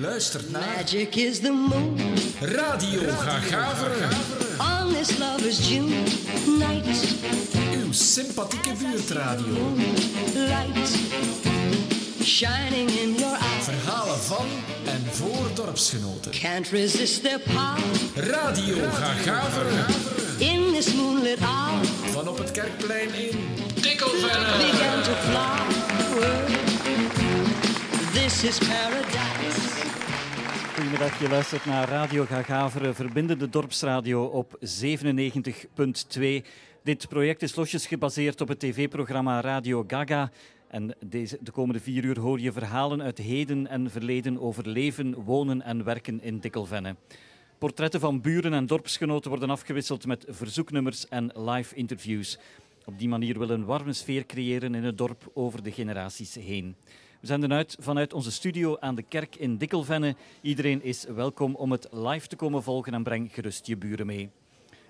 luistert naar Magic is the moon Radio Gagaveren. on this lover's June night. Uw sympathieke buurtradio. Light shining in your eyes. Verhalen van en voor dorpsgenoten. Can't resist their power Radio Gagaveren. in this moonlit hour. Van op het Kerkplein in Dikkelvenne. Began to flower. This is paradise. Goedemiddag, je luistert naar Radio Gagaveren, verbindende dorpsradio op 97.2. Dit project is losjes gebaseerd op het tv-programma Radio Gaga. En deze, de komende vier uur hoor je verhalen uit heden en verleden over leven, wonen en werken in Dikkelvenne. Portretten van buren en dorpsgenoten worden afgewisseld met verzoeknummers en live interviews. Op die manier willen we een warme sfeer creëren in het dorp over de generaties heen. We zenden uit vanuit onze studio aan de kerk in Dikkelvenne. Iedereen is welkom om het live te komen volgen en breng gerust je buren mee.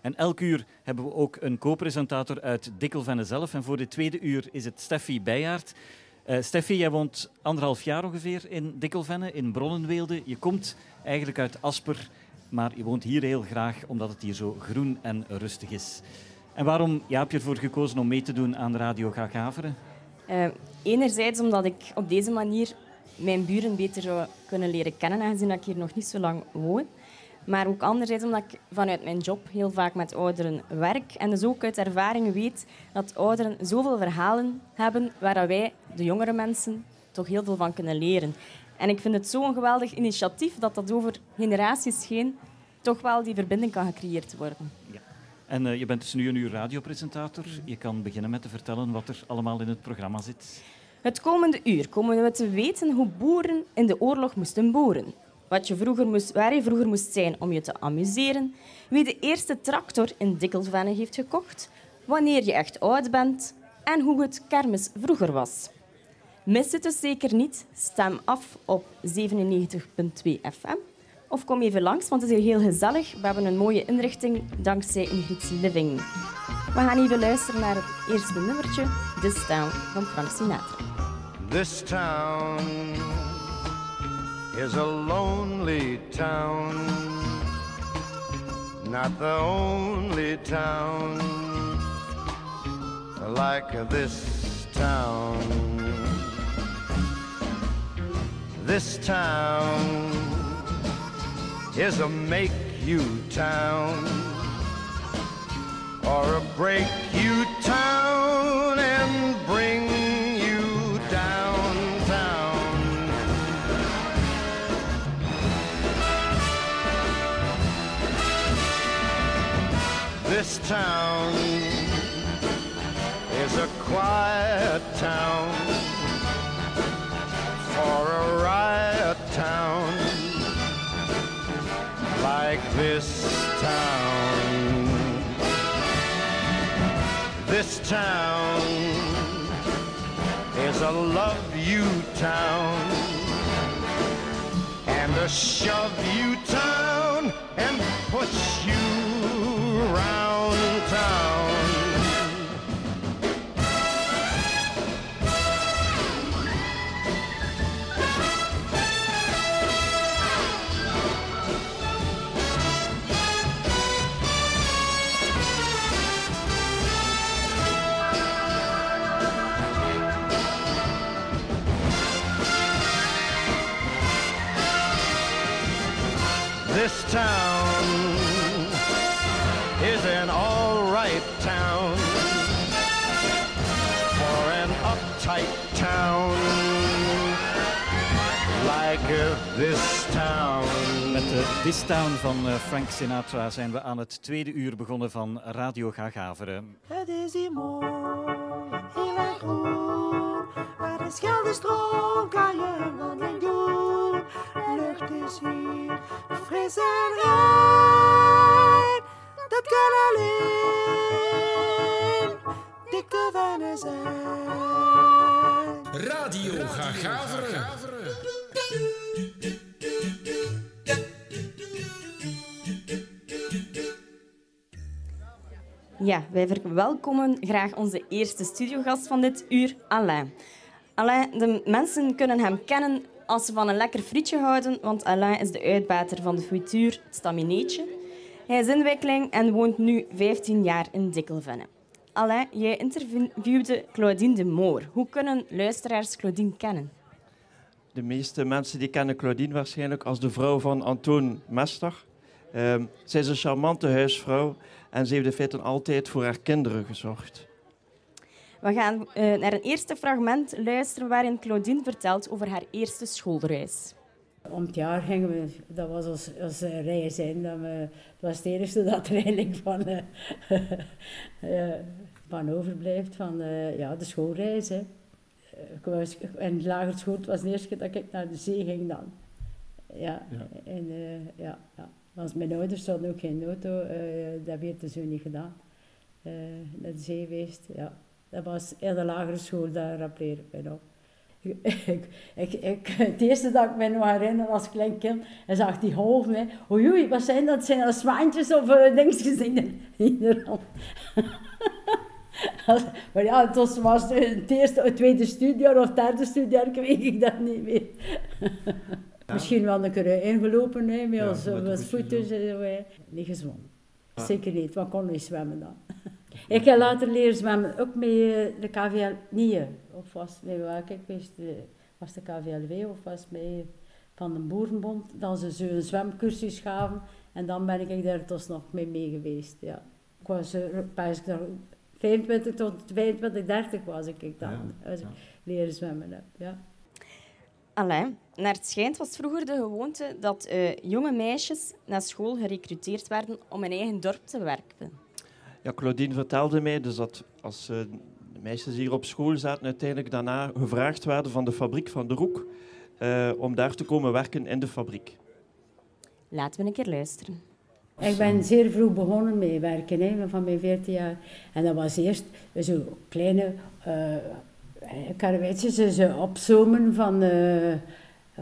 En elk uur hebben we ook een co-presentator uit Dikkelvenne zelf. En voor de tweede uur is het Steffi Bijaard. Eh Steffi, jij woont anderhalf jaar ongeveer in Dikkelvenne, in Bronnenweelde. Je komt eigenlijk uit Asper, maar je woont hier heel graag omdat het hier zo groen en rustig is. En waarom ja, heb je ervoor gekozen om mee te doen aan Radio Gagaveren? Eh, enerzijds omdat ik op deze manier mijn buren beter zou kunnen leren kennen, aangezien ik hier nog niet zo lang woon. Maar ook anderzijds omdat ik vanuit mijn job heel vaak met ouderen werk. En dus ook uit ervaring weet dat ouderen zoveel verhalen hebben waar wij, de jongere mensen, toch heel veel van kunnen leren. En ik vind het zo'n geweldig initiatief dat dat over generaties heen toch wel die verbinding kan gecreëerd worden. En eh, je bent dus nu een uur radiopresentator. Je kan beginnen met te vertellen wat er allemaal in het programma zit. Het komende uur komen we te weten hoe boeren in de oorlog moesten boeren. Wat je vroeger moest, waar je vroeger moest zijn om je te amuseren. Wie de eerste tractor in Dikkelvenne heeft gekocht. Wanneer je echt oud bent. En hoe het kermis vroeger was. Mis het dus zeker niet. Stem af op 97.2 FM. Of kom even langs, want het is hier heel gezellig. We hebben een mooie inrichting dankzij Ingrid's Living. We gaan even luisteren naar het eerste nummertje, This Town van Frank Sinatra. This town is a lonely town, not the only town like this town. This town is a make you town or a break you town and bring you downtown. This town is a quiet town for a riot like this town. This town is a love you town and a shove you town and push you round town. This Town van eh, Frank Sinatra zijn we aan het tweede uur begonnen van Radio Gagaveren. Het is hier mooi, heel erg groen. Waar de Scheldestroom kan je een wandeling doen. De lucht is hier fris en rein. Dat kan alleen dikke wennen zijn. Radio Gagaveren. Ja, wij verwelkomen graag onze eerste studiogast van dit uur, Alain. Alain, de mensen kunnen hem kennen als ze van een lekker frietje houden, want Alain is de uitbater van de frituur het Stamineetje. Hij is inwikkeling en woont nu 15 jaar in Dikkelvenne. Alain, jij interviewde Claudine de Moor. Hoe kunnen luisteraars Claudine kennen? De meeste mensen die kennen Claudine waarschijnlijk als de vrouw van Antoon Mester. Ehm, zij is een charmante huisvrouw en ze heeft in feite altijd voor haar kinderen gezorgd. We gaan eh, naar een eerste fragment luisteren waarin Claudine vertelt over haar eerste schoolreis. Om het jaar gingen we, dat was ons, ons eh, reis in. Dat, we, dat was het eerste dat er eigenlijk van, eh, eh, van overblijft van eh, ja, de schoolreis. Hè. Ik was, in de lagere school het was de eerste keer dat ik naar de zee ging dan. Ja, En, ja, ja. Want mijn ouders hadden ook geen auto, eh, dat werd dus zo niet gedaan. Eh, naar de zee geweest, ja. Dat was in de lagere school, daar rappeer ik mij nog. Ik, ik, het eerste dat ik me nog herinner als klein kind, en zag die hè. Oei, oei, wat zijn dat? Zijn dat zwaantjes of uh, dingetjes in de, maar ja, het was, was het eerste, het tweede studiejaar of derde studiejaar, ik weet ik dat niet meer. Misschien wel een keer ingelopen hè, met ons, met de ons voetjes voetjes. en zo. Niet gezwommen. Zeker niet, want ik kon niet zwemmen dan. ik heb later leren zwemmen, ook met eh, de KVL, niet eh, of was het met welke, ik wist, eh, was de KVLW of was het met van de Boerenbond, dat ze zo een zwemcursus gaven en dan ben ik daar dus nog mee, mee geweest, ja. Ik was daar 25 tot 25, 30 was ik dan, Ja, als ik leren zwemmen heb, ja. Alain, naar het schijnt was vroeger de gewoonte dat eh, jonge meisjes naar school gerecruiteerd werden om in eigen dorp te werken. Ja, Claudine vertelde mij dus dat als eh, de meisjes hier op school zaten, uiteindelijk daarna gevraagd werden van de fabriek van de Roek eh, om daar te komen werken in de fabriek. Laten we een keer luisteren. Ik ben zeer vroeg begonnen met werken, hè, van mijn 14 jaar. En dat was eerst zo kleine uh, karweitjes, zo opzomen van, eh,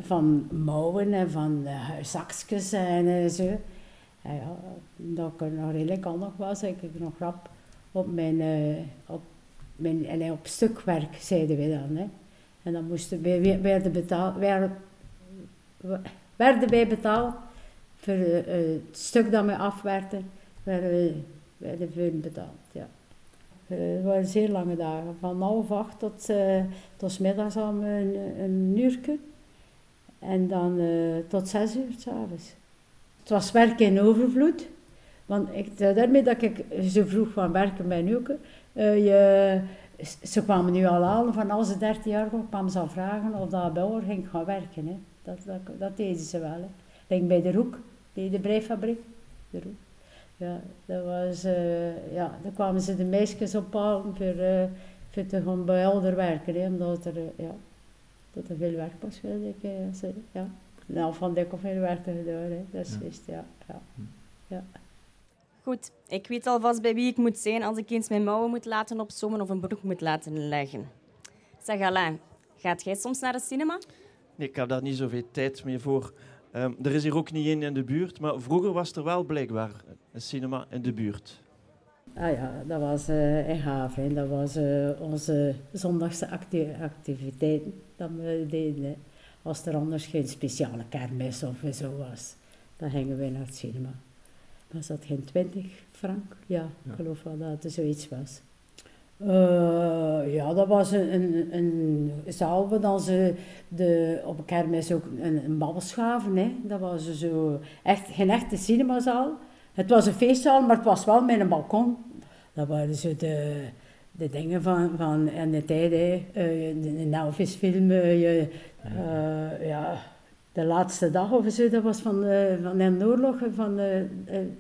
van mouwen en van uh, en eh, zo. Dat ik er nog redelijk handig was, heb ik nog rap op mijn, eh, op mijn en op stukwerk, zeiden we dan. Hè. En dan moesten wij, werden, betaald, werden, werden wij betaald voor eh, het stuk dat we afwerkten, werden we werden we betaald. Ja. Eh, Het waren zeer lange dagen, van half acht tot, uh, tot middags al een, een. En dan uh, tot zes uur s'avonds. Het was werken in overvloed. Want ik, daarmee dat ik zo vroeg van werken ook. Uh, je, ze kwamen nu al halen, van als ze 13 jaar waren, kwamen ze al vragen of dat bij ging gaan werken. Hè. Dat, dat, deden ze wel. Hè. Denk bij de Roek, bij de breifabriek. De. Ja, dat was, uh, ja, dan kwamen ze de meisjes ophalen voor, uh, voor te gaan bij elder werken. Hè, omdat er, uh, ja, dat er veel werk was, weet ik. Ze, ja. Nou, van dik of veel werk gedaan, hè. dat is ja. Wist, ja. Ja. ja. Goed, ik weet alvast bij wie ik moet zijn als ik eens mijn mouwen moet laten opzommen of een broek moet laten leggen. Zeg Alain, gaat jij soms naar de cinema? Nee, ik heb daar niet zoveel tijd meer voor. Um, er is hier ook niet één in de buurt, maar vroeger was er wel blijkbaar een cinema in de buurt. Ah ja, dat was uh, in Haven. Dat was uh, onze zondagse acti activiteiten dat we deden. Als er anders geen speciale kermis of zo was, dan gingen we naar het cinema. Was dat geen 20 frank? Ja, ik ja. geloof wel dat het zoiets was. Uh, ja, dat was een, een, een zaal waar dan ze de, op een kermis ook een, een babbel schaven. Hè. Dat was zo echt, geen echte cinemazaal. Het was een feestzaal, maar het was wel met een balkon. Dat waren zo de, de dingen van, van in de tijd, hè. Uh, de, Elvis-film, uh, ja, de laatste dag of zo, dat was van, uh, van de oorlog, van, uh,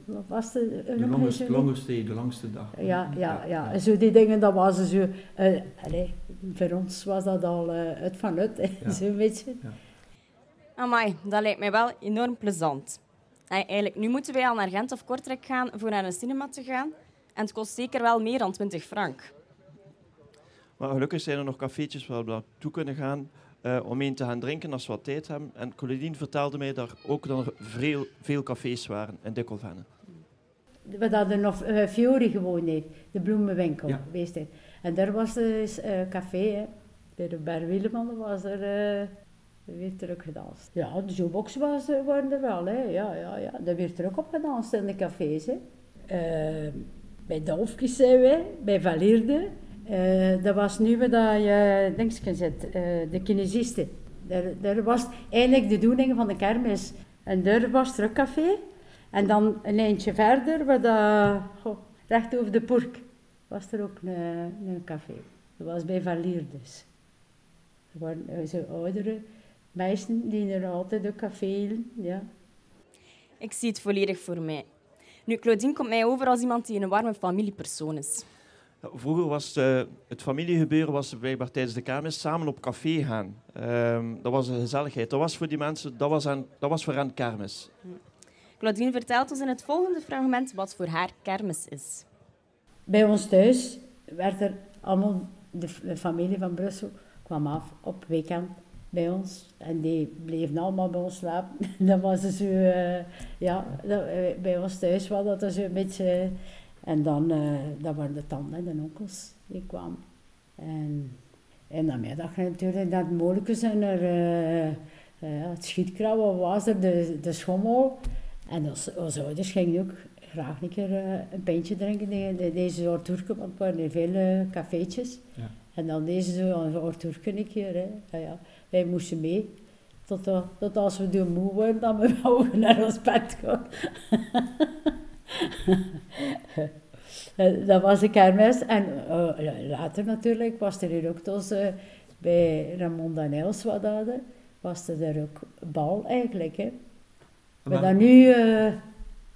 wat was de... De longest, longest day, de langste dag. Ja, ja, ja, ja. ja. zo die dingen, dat was zo... Allez, voor ons was dat al het van het, ja. zo'n beetje. Ja. Amai, dat lijkt mij wel enorm plezant. Eigenlijk, nu moeten wij al naar Gent of Kortrijk gaan voor naar een cinema te gaan. En het kost zeker wel meer dan 20 frank. Maar gelukkig zijn er nog cafeetjes waar we naartoe kunnen gaan uh, om een te gaan drinken als we wat tijd hebben. En Coledine vertelde mij dat er ook dan veel, veel cafés waren in Dikkelvenne. We hadden nog uh, Fiori gewoond heeft, de bloemenwinkel. Ja. En daar was dus een uh, café. Hè. Bij de Ber Wieleman was er uh, weer terug gedanst. Ja, de jukebox was, waren er wel, hè. Ja, ja, ja. Daar werd er ook op gedanst in de cafés, hè. Uh, bij Dolfkes zijn wij, bij Valierde. Uh, dat was nu dat je dingetje zit, uh, de kinesisten. Daar, daar was eigenlijk de doening van de kermis. En daar was het café. En dan een eindje verder, waar dat, goh, recht over de pork, was er ook een, een café. Dat was bij Valierdes. Er waren zo oudere meisjes die er altijd een café hielden, ja. Ik zie het volledig voor mij. Nu, Claudine komt mij over als iemand die een warme familiepersoon is. Vroeger was uh, het familiegebeuren was blijkbaar tijdens de kermis samen op café gaan. Uh, dat was een gezelligheid. Dat was voor die mensen, dat was, aan, dat was voor hen kermis. Claudine vertelt ons in het volgende fragment wat voor haar kermis is. Bij ons thuis werd er allemaal, de, de familie van Brussel kwam af op weekend bij ons. En die bleven allemaal bij ons slapen. dat was zo, uh, ja, dat, uh, bij ons thuis was dat zo een beetje... En dan uh, dat waren de tanden en de onkels die kwamen. En in de middag natuurlijk, dat mogelijk en er, het schietkrabben was er, de, de schommel. En onze, onze ouders gingen ook graag een keer een pintje drinken, de, deze soort Turken, want er waren veel cafeetjes. Ja. En dan deze soort Turken een keer. Hè. Ja, ja. Wij moesten mee. Tot, uh, tot als we door moe worden, dan we mogen naar ons bed gaan. dat was de kermis. En uh, later natuurlijk was er hier ook tussen, bij Ramon Danels wat hadden, was er daar ook bal eigenlijk. Hè. Hebben dat nu uh,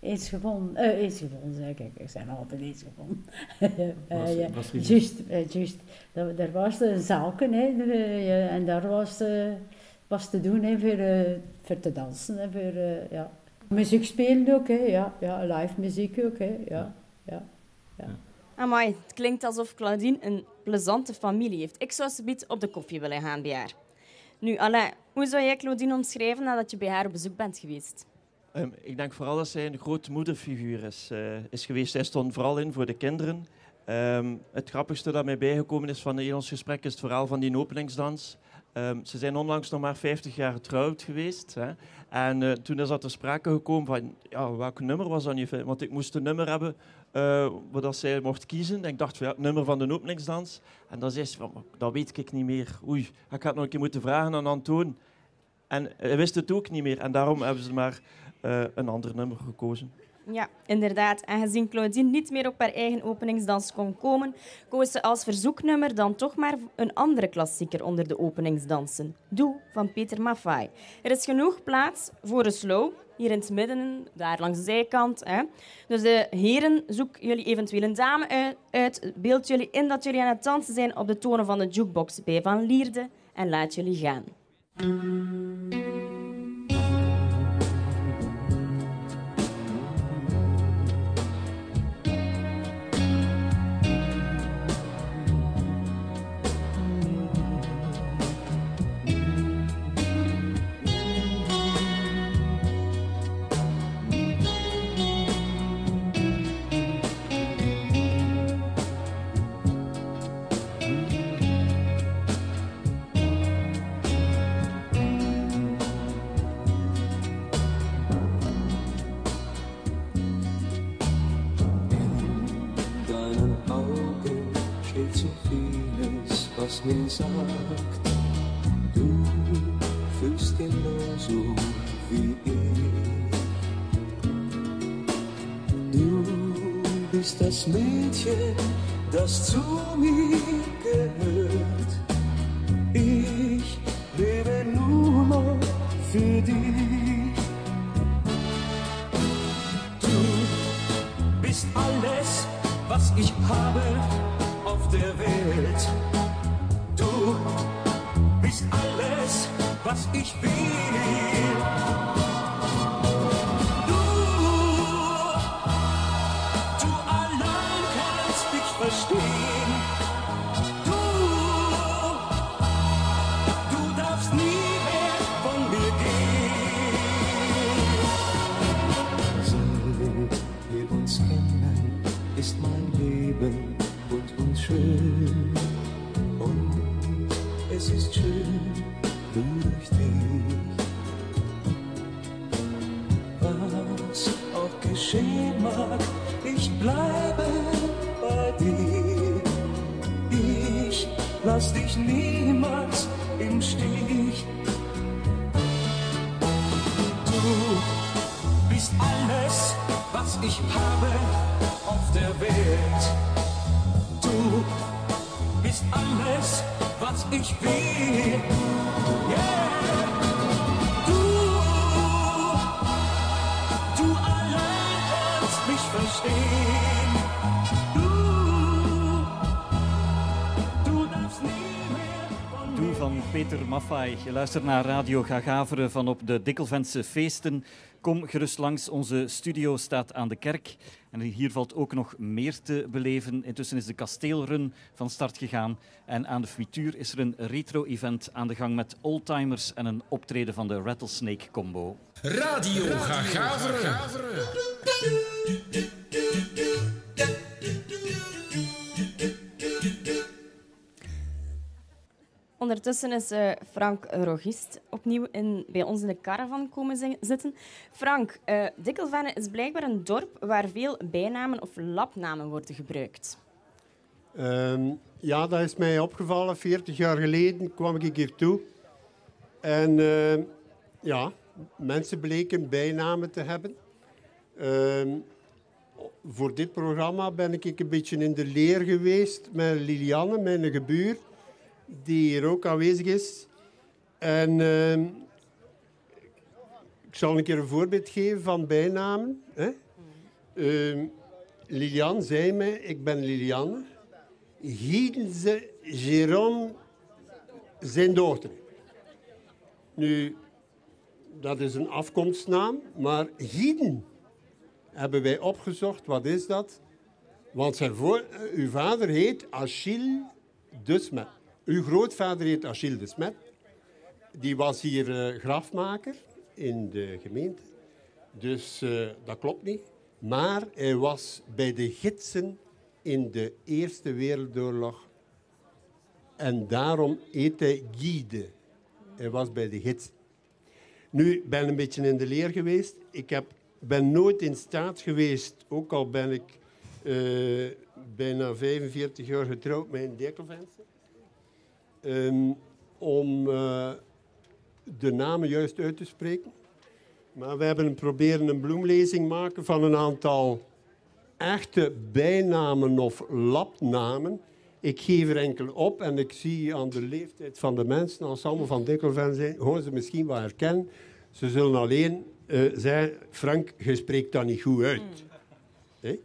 eens gevonden. Uh, eens gevonden, zeg ik. Ik zijn altijd eens gevonden. uh, ja. Juist, juist. Dat, daar was een zaalken hè, de, en daar was, was te doen hè, voor, voor te dansen. Hè, voor, ja. Muziek spelen ook, hè, ja, ja. Live muziek ook, hè, ja. ja. ja. Amai, het klinkt alsof Claudine een plezante familie heeft. Ik zou ze op de koffie willen gaan bij haar. Nu, Alain, hoe zou jij Claudine omschrijven nadat je bij haar op bezoek bent geweest? Um, ik denk vooral dat zij een grote moederfiguur is, uh, is geweest. Zij stond vooral in voor de kinderen. Um, het grappigste dat mij bijgekomen is van ons gesprek is het verhaal van die openingsdans. Um, ze zijn onlangs nog maar 50 jaar getrouwd geweest. Hè. En uh, toen is dat ter sprake gekomen van, ja, welk nummer was je film? Want ik moest een nummer hebben uh, waar zij mocht kiezen. En ik dacht, ja, het nummer van de openingsdans. En dan zei ze, van, dat weet ik niet meer. Oei, ik het nog een keer moeten vragen aan Antoon. En hij wist het ook niet meer. En daarom hebben ze maar uh, een ander nummer gekozen. Ja, inderdaad. En gezien Claudine niet meer op haar eigen openingsdans kon komen, koos ze als verzoeknummer dan toch maar een andere klassieker onder de openingsdansen. Doe van Peter Maffay. Er is genoeg plaats voor een slow, hier in het midden, daar langs de zijkant. Hè. Dus de heren, zoek jullie eventueel een dame uit. Beeld jullie in dat jullie aan het dansen zijn op de tonen van de jukebox bij Van Lierde en laat jullie gaan. Mir sagt, du fühlst genauso wie ich. Du bist das Mädchen, das zu mir was ich will. Yeah. Peter Maffay. Je luistert naar Radio Gagaveren van op de Dikkelventse feesten. Kom gerust langs. Onze studio staat aan de kerk. En hier valt ook nog meer te beleven. Intussen is de kasteelrun van start gegaan. En aan de frituur is er een retro-event aan de gang met oldtimers en een optreden van de Rattlesnake Combo. Radio Gagaveren. Ondertussen is eh, Frank Rogist opnieuw in, bij ons in de caravan komen zi- zitten. Frank, eh Dikkelvenne is blijkbaar een dorp waar veel bijnamen of labnamen worden gebruikt. Ehm, ja, dat is mij opgevallen. 40 jaar geleden kwam ik hier toe. En ehm, ja, mensen bleken bijnamen te hebben. Ehm, voor dit programma ben ik een beetje in de leer geweest met Liliane, mijn gebuur, die hier ook aanwezig is. En ehm, ik zal een keer een voorbeeld geven van bijnamen. Hè? Ehm, Liliane zei mij, ik ben Liliane. Ze Jérôme zijn dochter. Nu, dat is een afkomstnaam, maar Hieden hebben wij opgezocht. Wat is dat? Want zijn voor, eh, uw vader heet Achille de Smet. Uw grootvader heet Achille de Smet. Die was hier eh, grafmaker in de gemeente. Dus eh, dat klopt niet. Maar hij was bij de gidsen in de Eerste Wereldoorlog. En daarom heet hij Guide. Hij was bij de gidsen. Nu, ben een beetje in de leer geweest. Ik heb, ben nooit in staat geweest, ook al ben ik eh, bijna 45 jaar getrouwd met een dekkelvenster, ehm, om eh, de namen juist uit te spreken. Maar we hebben proberen een bloemlezing maken van een aantal echte bijnamen of labnamen. Ik geef er enkel op en ik zie aan de leeftijd van de mensen, als ze allemaal van Dikkelven zijn, horen ze misschien wel herkennen. Ze zullen alleen eh, zeggen, Frank, je spreekt dat niet goed uit. Hé?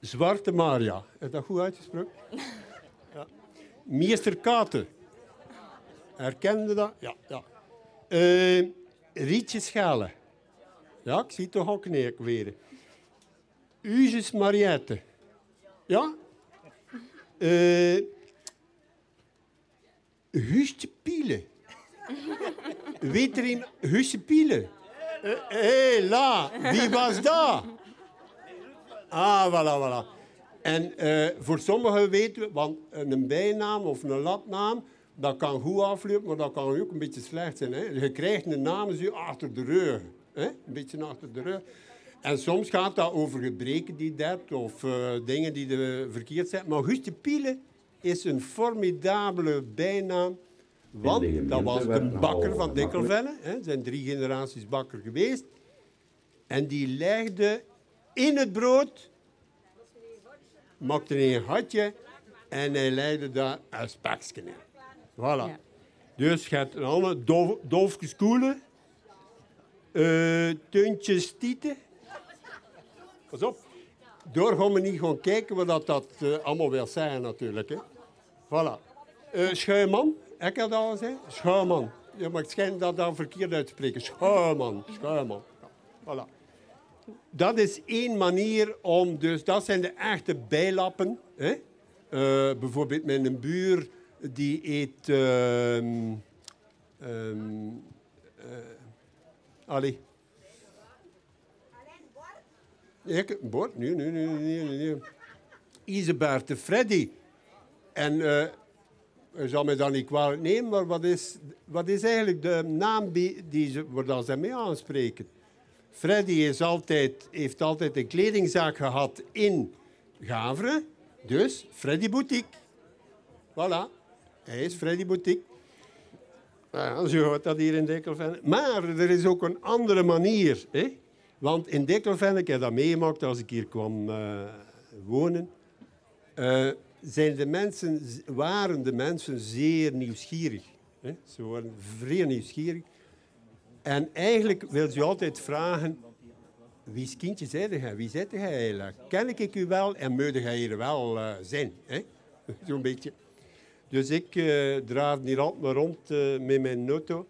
Zwarte Maria, is dat goed uitgesproken? Meester Katen. Herkende dat? Ja. ja. Eh, Rietje Schalen. Ja, ik zie toch ook neer weer. Mariette. Ja? Eh Guustje Piele. Weet er een Guustje Piele? Hé, hey, la, wie was dat? Ah, voilà, voilà. En eh, voor sommigen weten we, want een bijnaam of een labnaam, dat kan goed aflopen, maar dat kan ook een beetje slecht zijn. Hè? Je krijgt een naam zo achter de rug. Hè? Een beetje achter de rug. En soms gaat dat over gebreken die dat, of eh, dingen die de verkeerd zijn. Maar Guustje Piele is een formidabele bijnaam. Want dat was nogal bakker van hè. Er zijn drie generaties bakker geweest. En die legde in het brood, maakte een gatje en hij legde daar een spekje in. Voilà. Dus je hebt allemaal doof, doofjes koelen, eh tuntjes tieten. Pas op. Door gaan we niet gewoon kijken wat dat, dat eh, allemaal wil zeggen natuurlijk. Hè. Voilà. Eh schuiman, ik dat al gezegd? Schuiman. Ja, maar het schijnt dat dat verkeerd uit te spreken. Schuiman, schuiman. Ja, voilà. Dat is één manier om, dus dat zijn de echte bijlappen. Hè? Eh, bijvoorbeeld mijn buur, die eet... ehm eh, allee. Ik, Bord? Nee, nee, nee, nee, nee. Isebaard Freddy. En eh, u zal me dan niet kwalijk nemen, maar wat is, wat is eigenlijk de naam die, ze, waar ze mee aanspreken? Freddy is altijd, heeft altijd een kledingzaak gehad in Gavre, dus Freddy Boutique. Voilà, hij is Freddy Boutique. Ja, zo hoort dat hier in Dekkelvenne. Maar er is ook een andere manier. Hè? Want in Dekkelvenne, ik heb dat meegemaakt als ik hier kwam eh, wonen, eh, zijn de mensen, waren de mensen zeer nieuwsgierig. Hè? Ze waren vrij nieuwsgierig. En eigenlijk wil ze altijd vragen, wie kindje zijde jij? Wie zit jij eigenlijk? Ken ik u wel en moet jij hier wel eh, zijn? Zo'n beetje. Dus ik uh, draaf hier altijd maar rond eh, met mijn auto.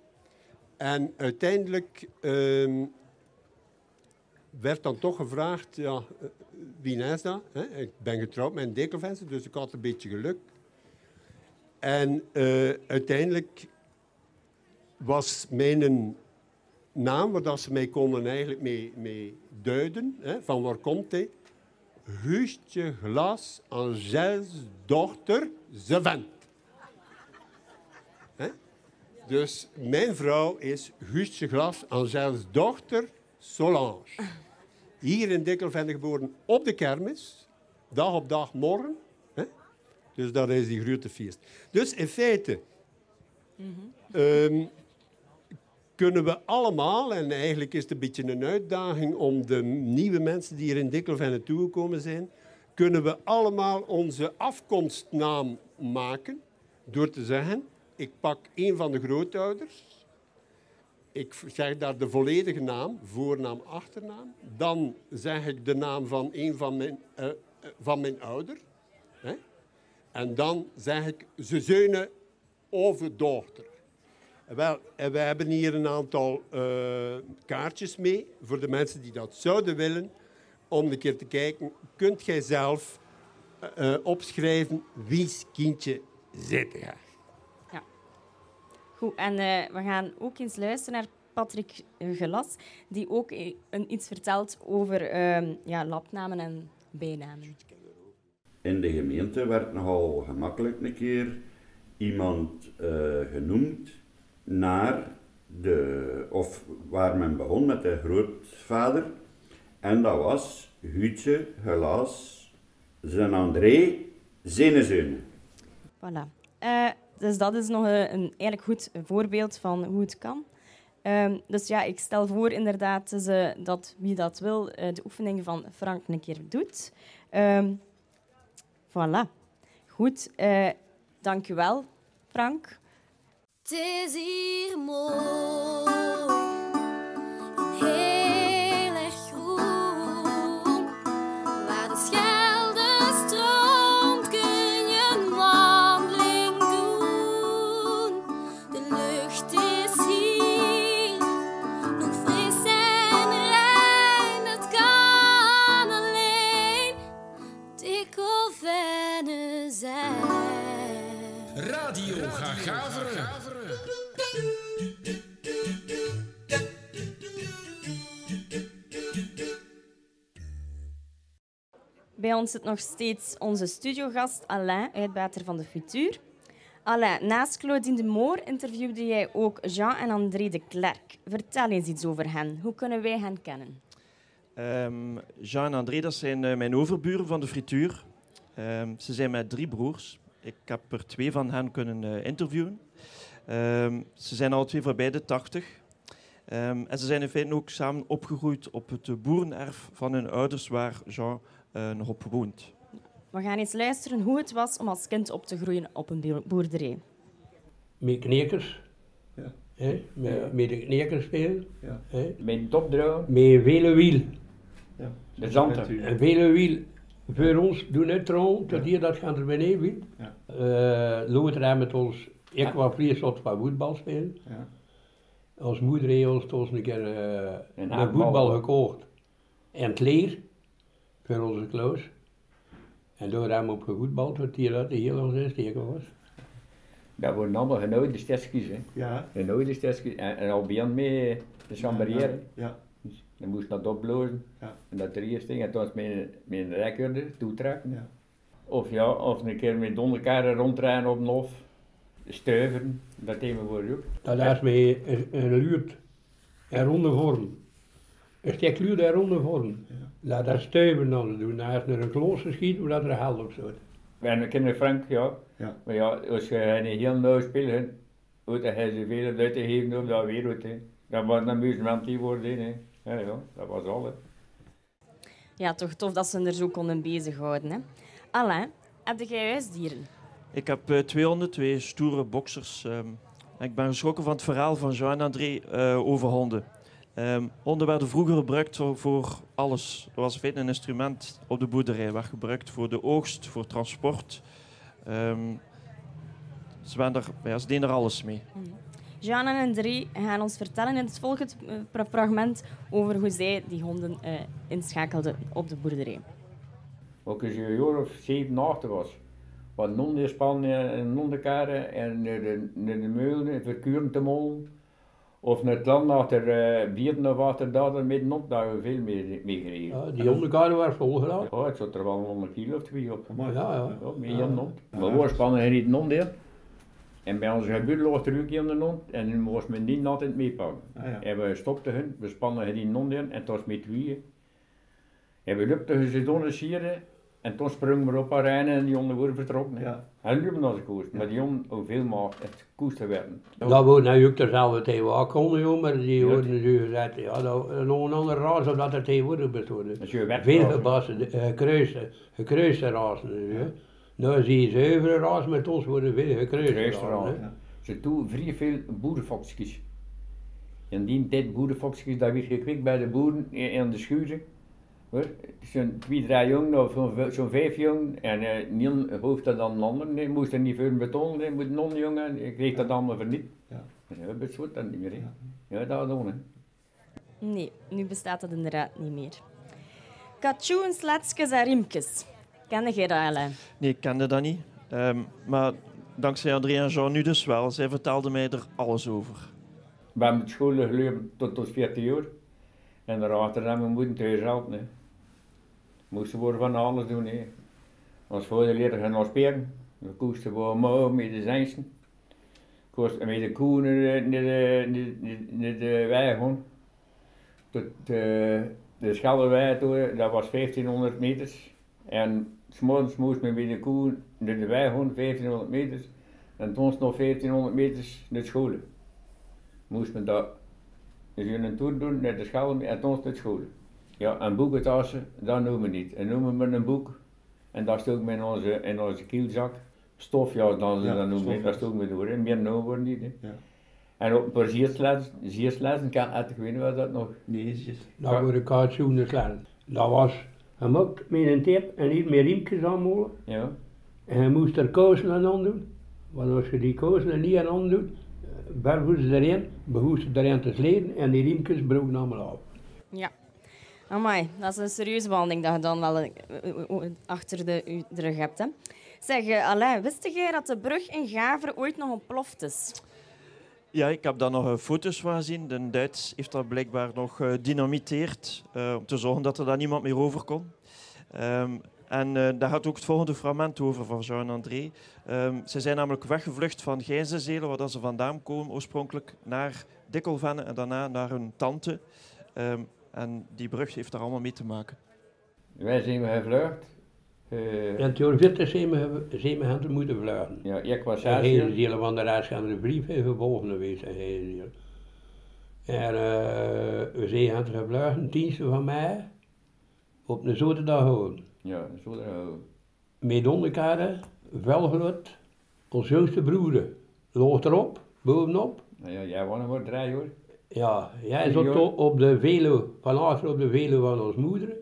En uiteindelijk ehm, werd dan toch gevraagd, ja, eh, wie is dat? Hè? Ik ben getrouwd met een dekelvenster, dus ik had een beetje geluk. En eh, uiteindelijk was mijn naam, waar dat ze mij konden eigenlijk mee, mee duiden, hè, van waar komt hij? Guustje Glas, Angels dochter, Zeven. Hè? Dus mijn vrouw is Guustje Glas, Angels dochter, Solange. Hier in Dikkelvende geboren op de kermis, dag op dag morgen. Hè? Dus dat is die grote feest. Dus in feite ehm, kunnen we allemaal, en eigenlijk is het een beetje een uitdaging om de nieuwe mensen die hier in Dikkelvende toegekomen zijn, kunnen we allemaal onze afkomstnaam maken door te zeggen, ik pak een van de grootouders, ik zeg daar de volledige naam, voornaam, achternaam. Dan zeg ik de naam van een van mijn, eh, van mijn ouder. Hè? En dan zeg ik ze zeunen of dochter. Wel, en we hebben hier een aantal eh, kaartjes mee voor de mensen die dat zouden willen. Om een keer te kijken, kunt jij zelf eh, eh, opschrijven wie's kindje zit jij? Goed, en eh, we gaan ook eens luisteren naar Patrick Gelas, die ook een, iets vertelt over ehm, ja, labnamen en bijnamen. In de gemeente werd nogal gemakkelijk een keer iemand eh, genoemd naar de, of waar men begon met de grootvader. En dat was Huutje Helaas, zijn André, zijn. Voilà. Eh, dus dat is nog een, een eigenlijk goed voorbeeld van hoe het kan. Ehm, dus ja, ik stel voor inderdaad dus, eh, dat wie dat wil eh, de oefening van Frank een keer doet. Ehm voilà. Goed, eh dank u wel, Frank. Het is ons zit nog steeds onze studiogast Alain, uitbater van de Futuur. Alain, naast Claudine de Moor interviewde jij ook Jean en André de Klerk. Vertel eens iets over hen. Hoe kunnen wij hen kennen? Ehm, Jean en André, dat zijn eh, mijn overburen van de frituur. Ehm, ze zijn met drie broers. Ik heb er twee van hen kunnen eh, interviewen. Ehm, ze zijn alle twee voorbij de tachtig. En ze zijn in feite ook samen opgegroeid op het boerenerf van hun ouders, waar Jean nog op woont. We gaan eens luisteren hoe het was om als kind op te groeien op een boer- boerderij. met knekers. Ja. Hè? Met, Ja. met de knekers spelen. Ja. Hè? Met topdraw, Met vele wiel. Ja. de zanten. En vele wiel. Voor ons doen het trouwens, tot hier dat gaan er beneden wil. Ja. Uh, met ons, ik was vlees wat van voetbal spelen. Ja. Als moeder heeft ons een keer eh, Een een voetbal gekocht. En het leer, voor onze kloos. En door hem op gevoetbald, tot hier dat de hele zes tegen was. Dat worden allemaal genooide stetjes, hè. Ja. Genooide stetjes. En, en al begin mee te chambreren. Ja. Dus dan moest dat opblozen. Ja. En dat er eerst ging. En toen was mijn, mijn rekorder toetrekken. Ja. Of ja, of een keer met donderkaren rondrijden op een hof. stuiveren, dat thema wordt ook. Dat is een, een luurt, een ronde vorm. Een stuk luurt en ronde vorm. Laat dat stuiven dan doen. Dan is er een klooster schieten, maar dat er hel op zit. En kinderen Frank, ja. Ja. Maar ja, als je een heel nauw speelt, moet hij zoveel uit te geven op dat wereld. Hè. Dat was een amusement die worden. Hè. Ja, ja, dat was al. Hè. Ja, toch tof dat ze er zo konden bezighouden. Hè. Alain, heb jij huisdieren? Ik heb eh, twee honden, twee stoere boksers. ehm. Ik ben geschrokken van het verhaal van Jean en André eh, over honden. Ehm, honden werden vroeger gebruikt voor, voor alles. Dat was een instrument op de boerderij. werd gebruikt voor de oogst, voor transport. Ehm, ze, waren er, ja, ze deden er alles mee. Jean en André gaan ons vertellen in het volgende eh, fra- fragment over hoe zij die honden eh, inschakelden op de boerderij. Ook als je een jaar of zeven, acht was. Wat non spannen en nondenkaren en naar de, naar de meulen, verkuren te molen. Of naar het land naar de bieren of wat er daar middenop, daar hebben we veel mee, mee gereden. Ja, die onderkade waren vol gedaan. Ja, het zat er wel 100 kilo of twee op. Ja, ja. Ja, meer dan non. Maar we spannen er niet non in. En bij onze gebuur lag er ook in de non. En nu moest men die altijd meepakken. Ah, ja. En we stopten hun, we spannen er die non in en het was met tweeën. En we lupten ze door sieren. En toen sprongen we op haar rijden en die honden worden vertrokken. Ja. En lupen als koers. Maar die honden hoeveel maar echt koers te werden. Dat wordt nou ook dezelfde tegen konden, joh, maar die worden natuurlijk gezegd, ja, dat is nog een andere ras of dat er tegenwoordig bestaat. Als je Veel gebassen, eh, gekruiste, gekruiste hè. Nou zie je zuivere ras, met ons worden veel gekruiste rassen. hè. Ja. Ze doen vrij veel boerenfoksjes. In die tijd boerenfoksjes, dat werd gekwikt bij de boeren in in de schuren. Zo'n twee, drie jongen of zo'n vijf jongen. En eh Niel hoeft dat dan een ander. Nee, moest er niet veel betonen, nee, moet non jongen. Ik kreeg dat allemaal voor niet. Ja. Ja, dat soort dat niet meer. Ja, dat doen hè. Nee, nu bestaat dat inderdaad niet meer. Katjoens, letskes en riemkes. Ken jij dat, Alain? Nee, ik kende dat niet. Ehm, maar dankzij André en Jean nu dus wel. Zij vertelden mij er alles over. We hebben school gelopen tot tot 14 jaar. En daarachter hebben we moeten thuis helpen. Hè. Moesten we van alles doen. Hè. Als vader leerde gaan naar spelen. We koesten we omhoog met de zijnsen. Koesten met de koe naar de, naar de, wei. Tot de, de Schelderwei toe, dat was 1500 meters. En s'morgens moest men met de koe naar de wei gaan, 1500 meters. En toen nog 1500 meters naar school moest men dat dus een tour doen naar de school en toen naar school. Ja, en boekentassen, dat noemen we niet. En noemen we een boek en dat stond in onze, in onze kielzak. Stof, ja, dan, Ja, dat noemen we, dat stond we door. hè. Meer noemen we niet. Hè. Ja. En op een paar zierslessen, zierslessen kan ik weet niet wat dat nog. Nee, zus. Dat worden kaartjoenen slaan. Dat was gemaakt met een tip en niet met riempjes aanmolen. Ja. En je moest er kousen aan doen. Want als je die kousen er niet aan doet, bergen ze erin, behoesten ze erin te sleden en die riempjes broken allemaal af. Ja. Amai, dat is een serieuze behandeling dat je dan wel eh, eh, eh, achter de, rug hebt. Hè. Zeg, Alain, wist jij dat de brug in Gaveren ooit nog ontploft is? Ja, ik heb daar nog foto's van gezien. De Duits heeft dat blijkbaar nog gedynamiteerd om te zorgen dat er daar niemand meer over kon. Ehm, en daar gaat ook het volgende fragment over van Jean en André. Ehm, ze zijn namelijk weggevlucht van Gijzenzelen, waar ze vandaan komen oorspronkelijk, naar Dikkelvenne en daarna naar hun tante. Ehm, en die brug heeft daar allemaal mee te maken. Wij zijn we gevlucht. Eh, En 40 zijn we, zijn we moeten vluchten. ja, ik was En zes hele jaar. delen van de rest gaan er een brief in gevolgen geweest. En, en eh, we zijn hen gevluchten, diensten van mij, op een zaterdag gewoon. Ja, zo daar houden. Met onderkade, velgelot, ons jongste broer. Loog erop, bovenop. Nou ja, jij was nog maar drie hoor. Ja, jij zat op, op de velo, van achter op de velo van ons moeder,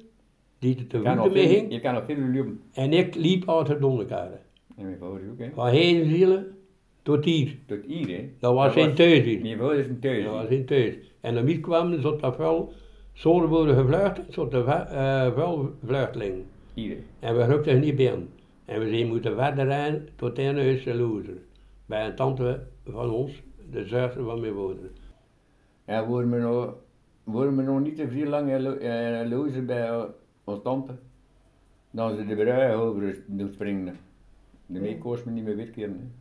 die er te voeten mee ging. Je kan nog veel lopen. En ik liep achter de onderkade. En mijn vader ook, hè. Van heen zielen tot hier. Tot hier, hè. Dat was zijn thuis hier. Mijn vader is een thuis. Dat was zijn thuis. En dan niet kwamen, zat dat zouden worden gevlucht, zat wel, eh. Hier, hè. En we rukten niet binnen. En we zijn moeten verder rijden tot in huis. Bij een tante van ons, de zuster van mijn moeder. Ja, worden we nog, worden we nog niet te veel lang in lozen bij eh, ons tante. Dan ze de brui over doen springen. De mee kost me niet meer weerkeren.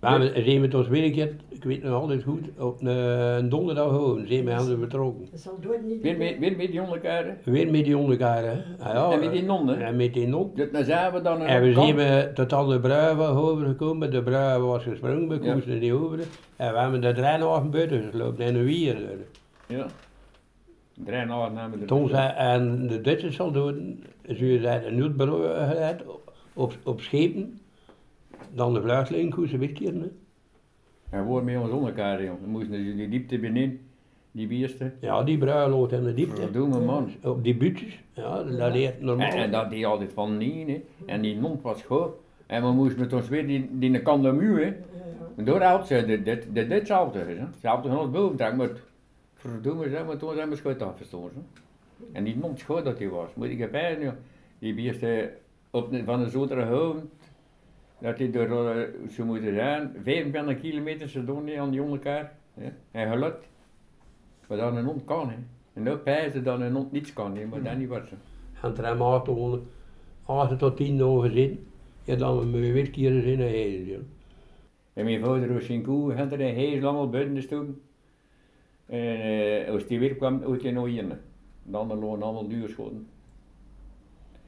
Maar we zijn met ons weer een keer, ik weet nog altijd goed, op een, een donderdag gewoon zijn we aan de betrokken. Dat zal nooit niet Weer met, weer met die onderkaren. Weer met die onderkaren. Ah, ja, En met die nonnen? En met die non. Dus dan zijn we dan En we zijn we tot aan de bruiven overgekomen. De bruiven was gesprongen, we Ja. koesten niet over. En we hebben de draailagen buiten geslopen en een wier. Ja. Nachten namen we Toen zei, en de Duitsers zal doen, ze zijn een geleid op, op schepen. Dan de vluchteling, hoe ze wegkeren. En we waren met ons onderkaren, jongen. We moesten dus die diepte binnen, die bierste. Ja, die bruiloft en de diepte. Verdomme man. Op die buurtjes, ja, dat leert normaal. En, en dat die altijd van niet, hè. En die non was goed. En we moesten met ons weer die, die kant de muur, hè. En door had ze, dit, dit, dit, dit hetzelfde, hè. Ze hadden van ons maar verdomme, zeg, maar toen zijn we schut afgestoten, hè. En die non schoot dat hij was. Moet ik erbij, joh. Die bierste op, de- van de Zotere Hoven, dat hij door, eh, zo moeten zijn, 25 kilometer ze doen niet aan die hè. En gelukt. Maar dat een hond kan, hè. En nu pijzen dat een hond niets kan, hè. Maar dat niet was ze. En acht- acht tot tien dagen gezeten. Ja, dan we weer keren in een ja. En mijn vader was zijn koe, had er een lang al buiten gestoken. En eh, als die weer kwam, uit hij nog. De anderen lopen allemaal duurschoten.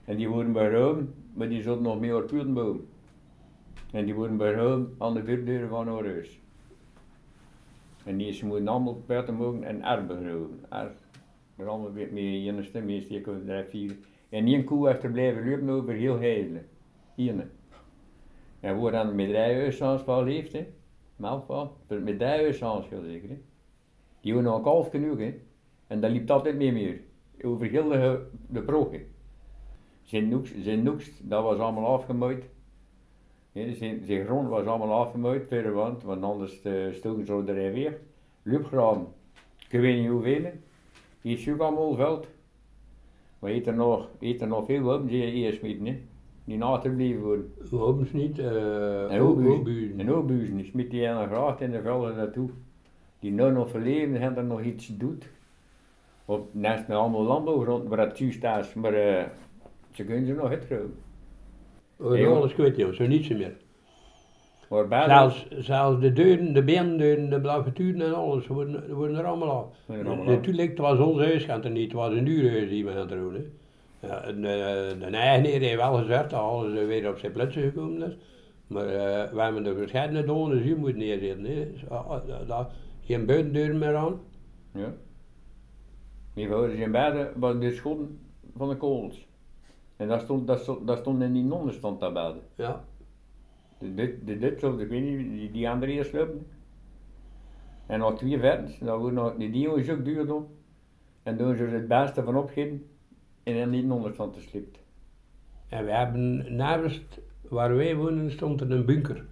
En die worden beruimd, maar die zaten nog meer op Putenboom. En die worden beruimd aan de voordeur van haar. En die ze moeten allemaal buiten mogen en erf beruimen. Erf. Maar allemaal weer meer enigste, meestal ik over drie, vier. En één koe heeft er blijven lopen over heel heilen. Hier. En we dan met rijhuisans van heeft, hè. Melkval. Met rijhuisans zeker, hè. Die nog een kalf genoeg. En dat liep altijd mee meer. Over heel de, de. Zijn noeks, zijn noeks, dat was allemaal afgemaaid. Zijn, zijn grond was allemaal afgemaaid, verder want, want anders uh, stoken ze er weer. Loopgraven, ik weet niet hoeveel. Die is ook allemaal veld. Maar eet er nog, er nog veel op, die eerst met, hè. Die na te blijven worden. Hopen ze niet. En Uh, oogbuizen. En oogbuizen. Die smiet die de gracht in de velden naartoe. Die nu nog verleven en er nog iets doet. Op, naast met allemaal landbouwgrond waar het juist is, maar eh, ze kunnen ze nog uitgroeien. We alles kwijt, joh, zo niets meer. Maar Zelfs, zelfs de deuren, de beendeuren, de blavuturen en alles, worden, worden er allemaal af. Natuurlijk, het was ons huis, het niet, het was een huurhuis die we gaan doen. Hè. Ja, en, eh, de eigenaar heeft wel gezegd dat alles weer op zijn plaatsen gekomen is. Maar eh, we hebben er verschillende donen hier moeten neerzetten. Hè. Dat- geen buitendeuren meer aan. Ja. Mijn vader zijn beide was de schotten van de kogels. En daar stond, daar stond, daar stond in die nonnen stond daar. Ja. De, dit, de ik weet niet, die, die andere eerst lopen. En nog twee verdens, dan worden nog, die die is ook duur doen. En doen ze het beste van opgeven en dan die nonnen stond te slipt. En we hebben naast waar wij wonen stond er een bunker.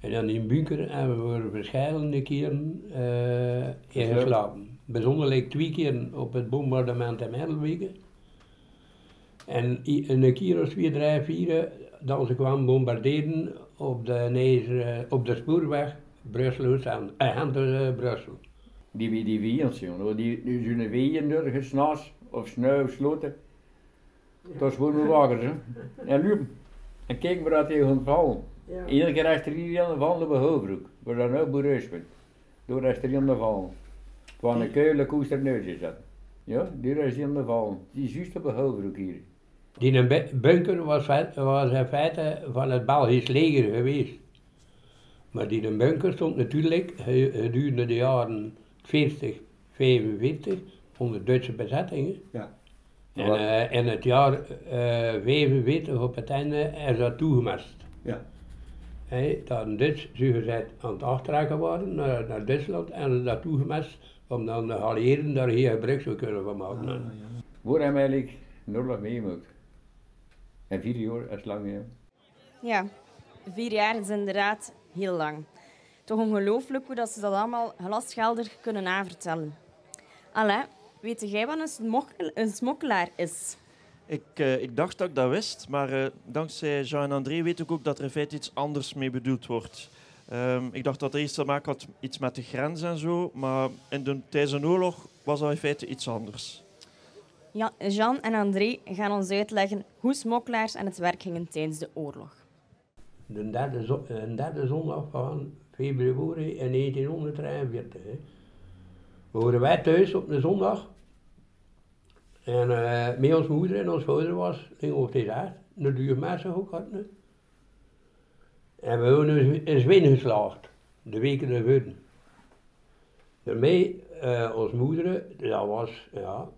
En in die bunker hebben we verschillende keren eh in geslapen. Bijzonderlijk twee keer op het bombardement in Middelwegen. En een keer of twee, drie, vier, dat ze kwamen bombarderen op de, neer, eh, op de spoorweg Brussel en uh, Brussel. Die wie die wiens, jongen, die, die zijn wegen door gesnaas of sneu of sloten. Dat is gewoon wakker, hè. En nu, en kijk maar dat hij gewoon vallen. Ja. Iedere keer achter iedereen vallen op de hoofdbroek. We zijn ook boereus bent. Door achter iedereen vallen. Van een keule koest er neus is dat. Ja, die is iedereen vallen. Die is juist op de hoofdbroek hier. Die bunker was, was in feite van het Belgisch leger geweest. Maar die bunker stond natuurlijk ge- gedurende de jaren 40, 45 onder Duitse bezettingen. Ja. En eh, in het jaar eh 45 op het einde is dat toegemest. Ja. Hey, dat een Duits zogezegd aan het aftrekken waren naar, naar Duitsland en dat toegemest om dan de Alliëren daar hier gebruik zou kunnen van maken. Waar hem eigenlijk nog meemaakt. En vier jaar is lang, ja. Ja, vier jaar is inderdaad heel lang. Toch ongelooflijk hoe dat ze dat allemaal glasgeldig kunnen navertellen. Alain, weet jij wat een, smok- een smokkelaar is? Ik, eh, ik dacht dat ik dat wist, maar eh, dankzij Jean en André weet ik ook dat er in feite iets anders mee bedoeld wordt. Ehm, ik dacht dat het eerst te maken had iets met de grens en zo, maar in de, tijdens een oorlog was dat in feite iets anders. Ja, Jean en André gaan ons uitleggen hoe smokkelaars aan het werk gingen tijdens de oorlog. De derde, een derde zondag van februari in 1943. Hè. Waren wij thuis op een zondag. En eh met ons moeder en ons vader was, ging op deze aard, de mensen ook. En we hebben een zwin geslaagd, de weken ervoor. Daarmee, eh ons moeder, dat was, ja,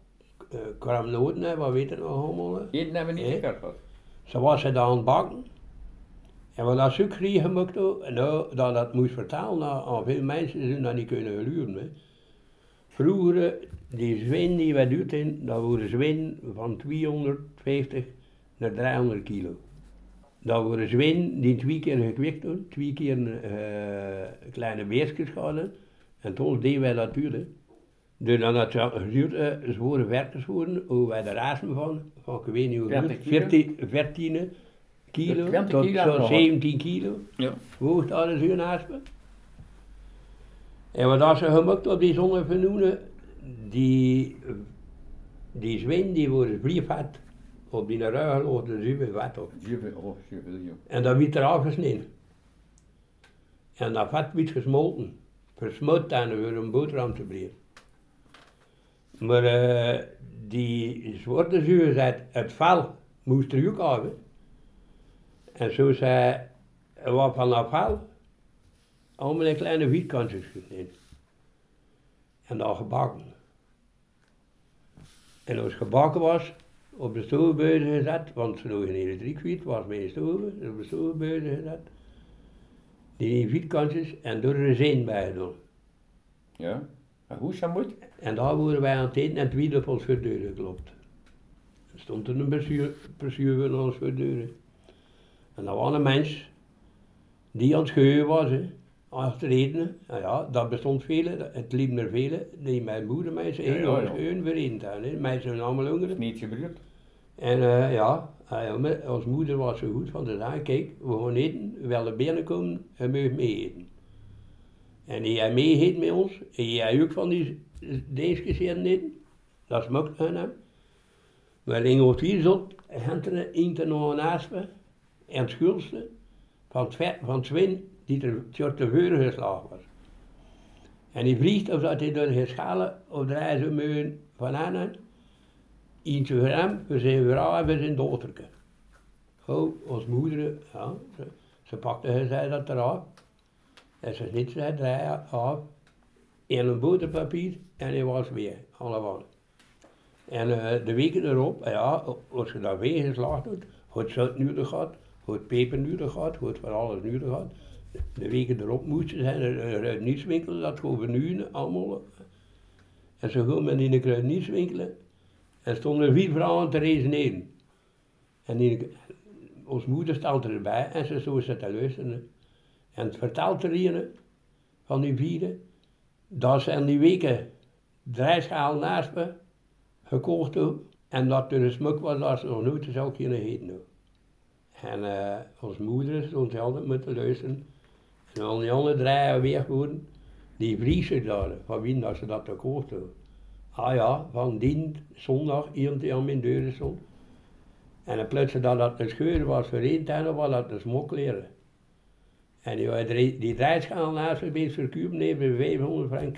uh, kramnoten, hè, wat weet je nog allemaal. Eten hebben we niet gehad. Ze was het aan het bakken. En we dat suiker gemaakt hadden, en nou, dat dat moest vertalen aan, aan veel mensen, die dat niet kunnen geluren. Hè. Vroeger, die zwin die wij doet in, dat waren zwin van 250 naar 300 kilo. Dat waren zwin die twee keer gekwikt doen, twee keer eh, kleine beestjes hadden. En toen deden wij dat duren. Dus dan had ze geduurd, uh, zware werkers worden, hoe wij de razen van, van ik weet niet hoe 30 het kilo? 14, 14 kilo, 20 tot kilo zo'n nog. 17 kilo. Ja. Woog hadden ze hun aspen. En wat als ze gemaakt op die zonnevernoenen, die, die zwin die worden vliegvat op die ruigel of de zuiver vat op. Zuiver, oh, zuiver, ja. En dat werd eraf gesneden. En dat vat werd gesmolten. Versmut dan voor een boterham te breken. Maar eh, die zwarte zuur zei, het vel moest er ook hè. En zo zei, wat dat vel, allemaal in kleine vierkantjes gesneden. En dan gebakken. En als het gebakken was, op de stovenbuizen gezet, want ze nog in elektriekwiet was mijn stoven, dus op de stovenbuizen gezet. Die vierkantjes en door er zin bij. Ja, en hoe moet? En daar worden wij aan het eten en het wiel op ons de geklopt. Er stond er een bestuur, van ons de deur. En dat was een mens die aan het scheuren was, hè, achter eten. Nou ja, dat bestond vele, het liep er vele, die mijn moeder mij zei, Ja, ja, ja. Hè. Mij zijn allemaal honger. Niet gebeurd. En eh, ja, ah, als moeder was zo goed van te zeggen, kijk, we gaan eten, we willen binnenkomen, je mag mee eten. En die hij mee eet met ons, en jij ook van die dingetjes hier dat smaakt aan hem. We gingen op vier zot, henten eentje nog een aspen, en het schulste van van het zwin die er de veuren geslagen was. En die vliegt of dat hij door de schalen of draai zo meun van aan Eentje voor hem, voor zijn vrouw en voor zijn dochterke. Go, als moeder, ja, ze, ze pakte hij zei dat eraf. En ze niet zei, draai af. En een boterpapier en hij was weer, allemaal. En eh, de weken erop, ja, als je dat weer geslaagd hebt, goed zout nodig gehad, goed peper nodig gehad, goed van alles nodig gehad. De weken erop moesten zijn een kruidenierswinkel, dat gewoon nu allemaal. En zo gaan men in de kruidenierswinkel en stonden er vier vrouwen te resoneren. En die, ons moeder stelt erbij en ze zo zit te luisteren. En het vertelt er van die vieren, dat ze in die weken drie schaal naast me gekocht hebben. En dat er een smuk was dat ze nog nooit zou kunnen eten. En eh ons moeder stond altijd met te luisteren. En al die andere drie worden, die vriezen daar, van wie dat ze dat gekocht hebben. Ah ja, van die zondag iemand die aan mijn deur stond. En dan plotseling dat dat een scheur was voor één was dat een smokleren. En die, die draaischaal naast me verkuipen, nee, voor 500 frank.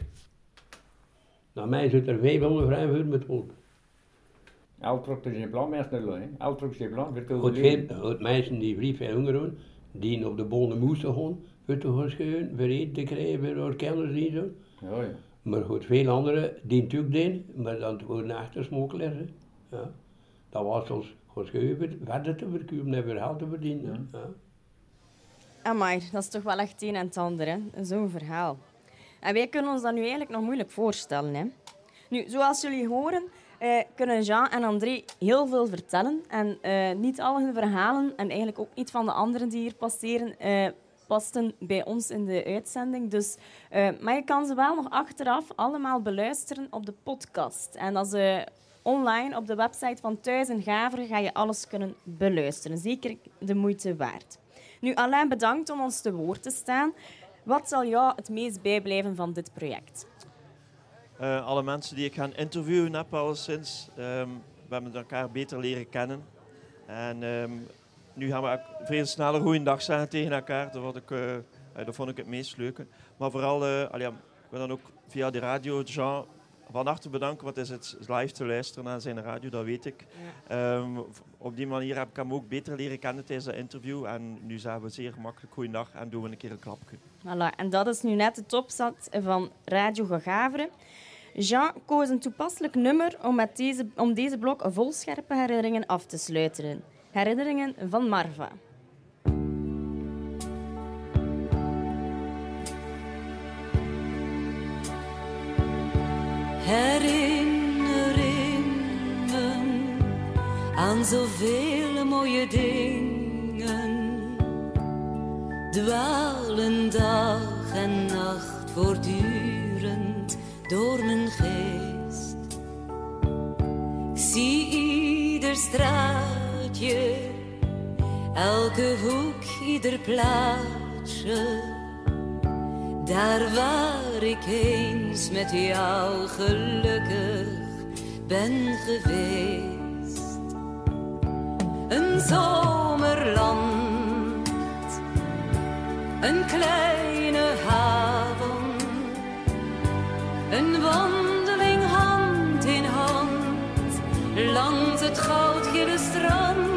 Nou, mij zit er 500 frank voor met hulp. Altrok is in plan, meestal, hè. Altrok is in plan, voor Goed overleven. mensen die vrij veel honger hadden, die op de bonen moesten gaan, voor te gaan voor eten te krijgen, voor kinderen en zo. Ja, ja. Maar goed, veel anderen die natuurlijk deden, maar dan worden achter smokkelaars. hè. Ja. Dat was ons geschreven, verder te verkuipen en weer geld te verdienen. Ja. Amai, dat is toch wel echt een en het ander? Zo'n verhaal. En wij kunnen ons dat nu eigenlijk nog moeilijk voorstellen, hè? Nu, zoals jullie horen, eh, kunnen Jean en André heel veel vertellen. En eh, niet al hun verhalen, en eigenlijk ook niet van de anderen die hier passeren, eh, pasten bij ons in de uitzending. Dus, eh, maar je kan ze wel nog achteraf allemaal beluisteren op de podcast. En als ze online op de website van Thuis en Gaveren ga je alles kunnen beluisteren. Zeker de moeite waard. Nu, Alain, bedankt om ons te woord te staan. Wat zal jou het meest bijblijven van dit project? Eh, alle mensen die ik ga interviewen heb alleszins. Ehm, we hebben elkaar beter leren kennen. En ehm, nu gaan we veel sneller goeiedag zeggen tegen elkaar. Dat, wat ik, eh, eh, vond ik het meest leuke. Maar vooral, ja, ik wil dan ook via de radio Jean van harte bedanken. Want het is het live te luisteren naar zijn radio, dat weet ik. Ehm, op die manier heb ik hem ook beter leren kennen tijdens dat interview. En nu zeggen we zeer gemakkelijk goeiedag en doen we een keer een klapje. Voilà, en dat is nu net de topzat van Radio Gagaveren. Jean koos een toepasselijk nummer om, met deze, om deze blok vol scherpe herinneringen af te sluiten. Herinneringen van Marva. Aan zoveel mooie dingen dwalen dag en nacht voortdurend door mijn geest. Ik zie ieder straatje, elke hoek, ieder plaatsje. Daar waar ik eens met jou gelukkig ben geweest. Een zomerland, een kleine haven, een wandeling hand in hand. Langs het goudgele strand.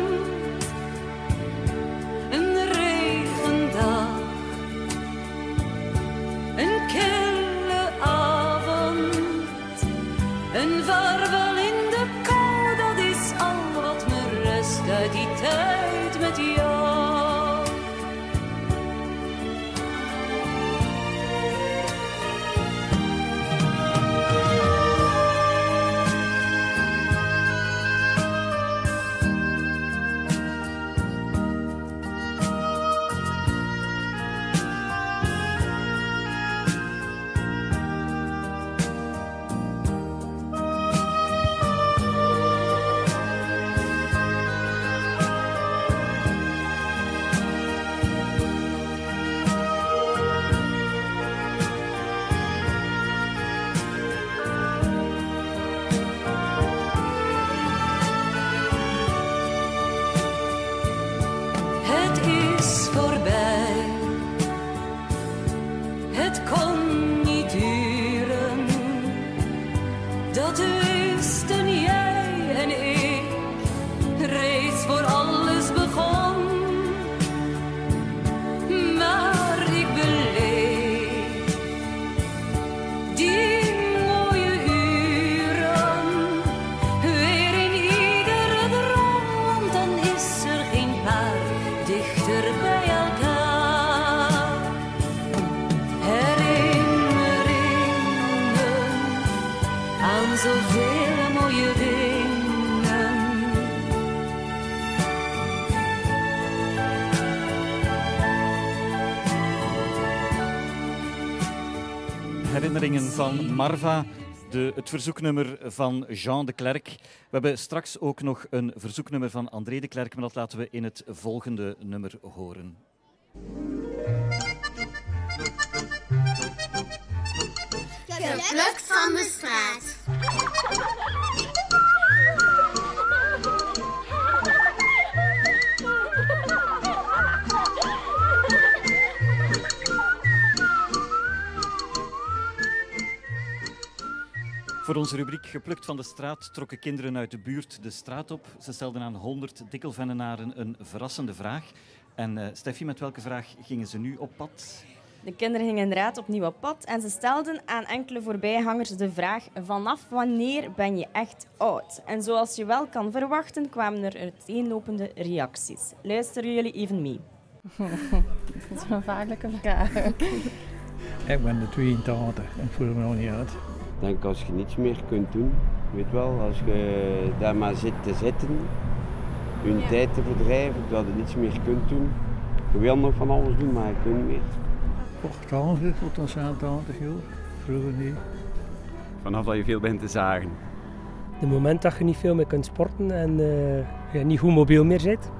Van Marva, de, het verzoeknummer van Jean de Klerk. We hebben straks ook nog een verzoeknummer van André de Klerk, maar dat laten we in het volgende nummer horen. Geplukt van de straat. Voor onze rubriek Geplukt van de straat trokken kinderen uit de buurt de straat op. Ze stelden aan 100 dikkelvennenaren een verrassende vraag. En eh Steffi, met welke vraag gingen ze nu op pad? De kinderen gingen inderdaad opnieuw op pad en ze stelden aan enkele voorbijgangers de vraag: vanaf wanneer ben je echt oud? En zoals je wel kan verwachten, kwamen er uiteenlopende reacties. Luisteren jullie even mee? Dat is een vaarlijke vraag. Ik ben de 82 en ik voel me nog niet uit. Ik denk als je niets meer kunt doen, weet wel, als je daar maar zit te zitten, je tijd te verdrijven, dat je niets meer kunt doen. Je wil nog van alles doen, maar je kunt niet meer. 80 tot dan 87 jaar, vroeger niet. Vanaf dat je veel bent te zagen. Het moment dat je niet veel meer kunt sporten en eh, je niet goed mobiel meer zit.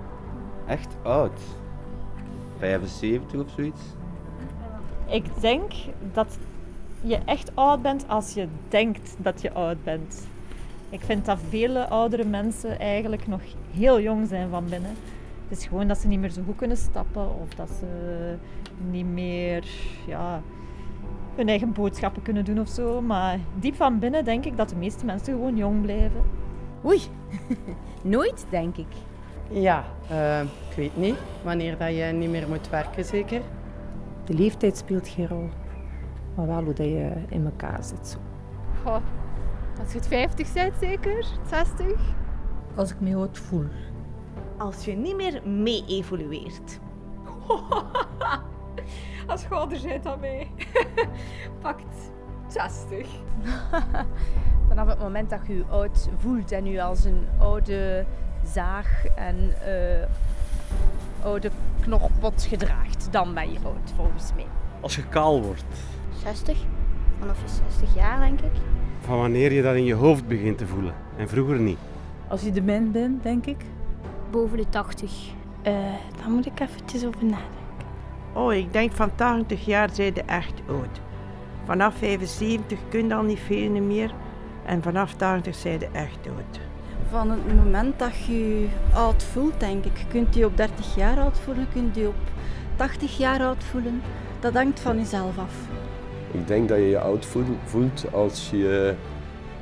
Echt oud. 75 of zoiets. Ik denk dat je echt oud bent als je denkt dat je oud bent. Ik vind dat vele oudere mensen eigenlijk nog heel jong zijn van binnen. Het is gewoon dat ze niet meer zo goed kunnen stappen of dat ze niet meer ja, hun eigen boodschappen kunnen doen of zo. Maar diep van binnen denk ik dat de meeste mensen gewoon jong blijven. Oei, nooit denk ik. Ja, eh, ik weet niet. Wanneer dat je niet meer moet werken, zeker. De leeftijd speelt geen rol, maar wel hoe dat je in elkaar zit. Zo. Goh, als je het 50 bent zeker, 60. Als ik me oud voel. Als je niet meer mee evolueert. Als je ouder bent dan mij. Pakt 60. Vanaf het moment dat je je oud voelt en je als een oude zaag en eh, oude knorpot gedraagt, dan ben je oud volgens mij. Als je kaal wordt. 60. Vanaf je 60 jaar, denk ik. Van wanneer je dat in je hoofd begint te voelen en vroeger niet. Als je dement bent, denk ik. Boven de 80. Uh, daar moet ik eventjes over nadenken. Oh, ik denk van 80 jaar zijn je echt oud. Vanaf 75 kun je al niet veel meer. En vanaf 80 zijn je echt oud. Van het moment dat je je oud voelt, denk ik. Je kunt je op 30 jaar oud voelen, je kunt je op 80 jaar oud voelen. Dat hangt van jezelf af. Ik denk dat je je oud voelt als je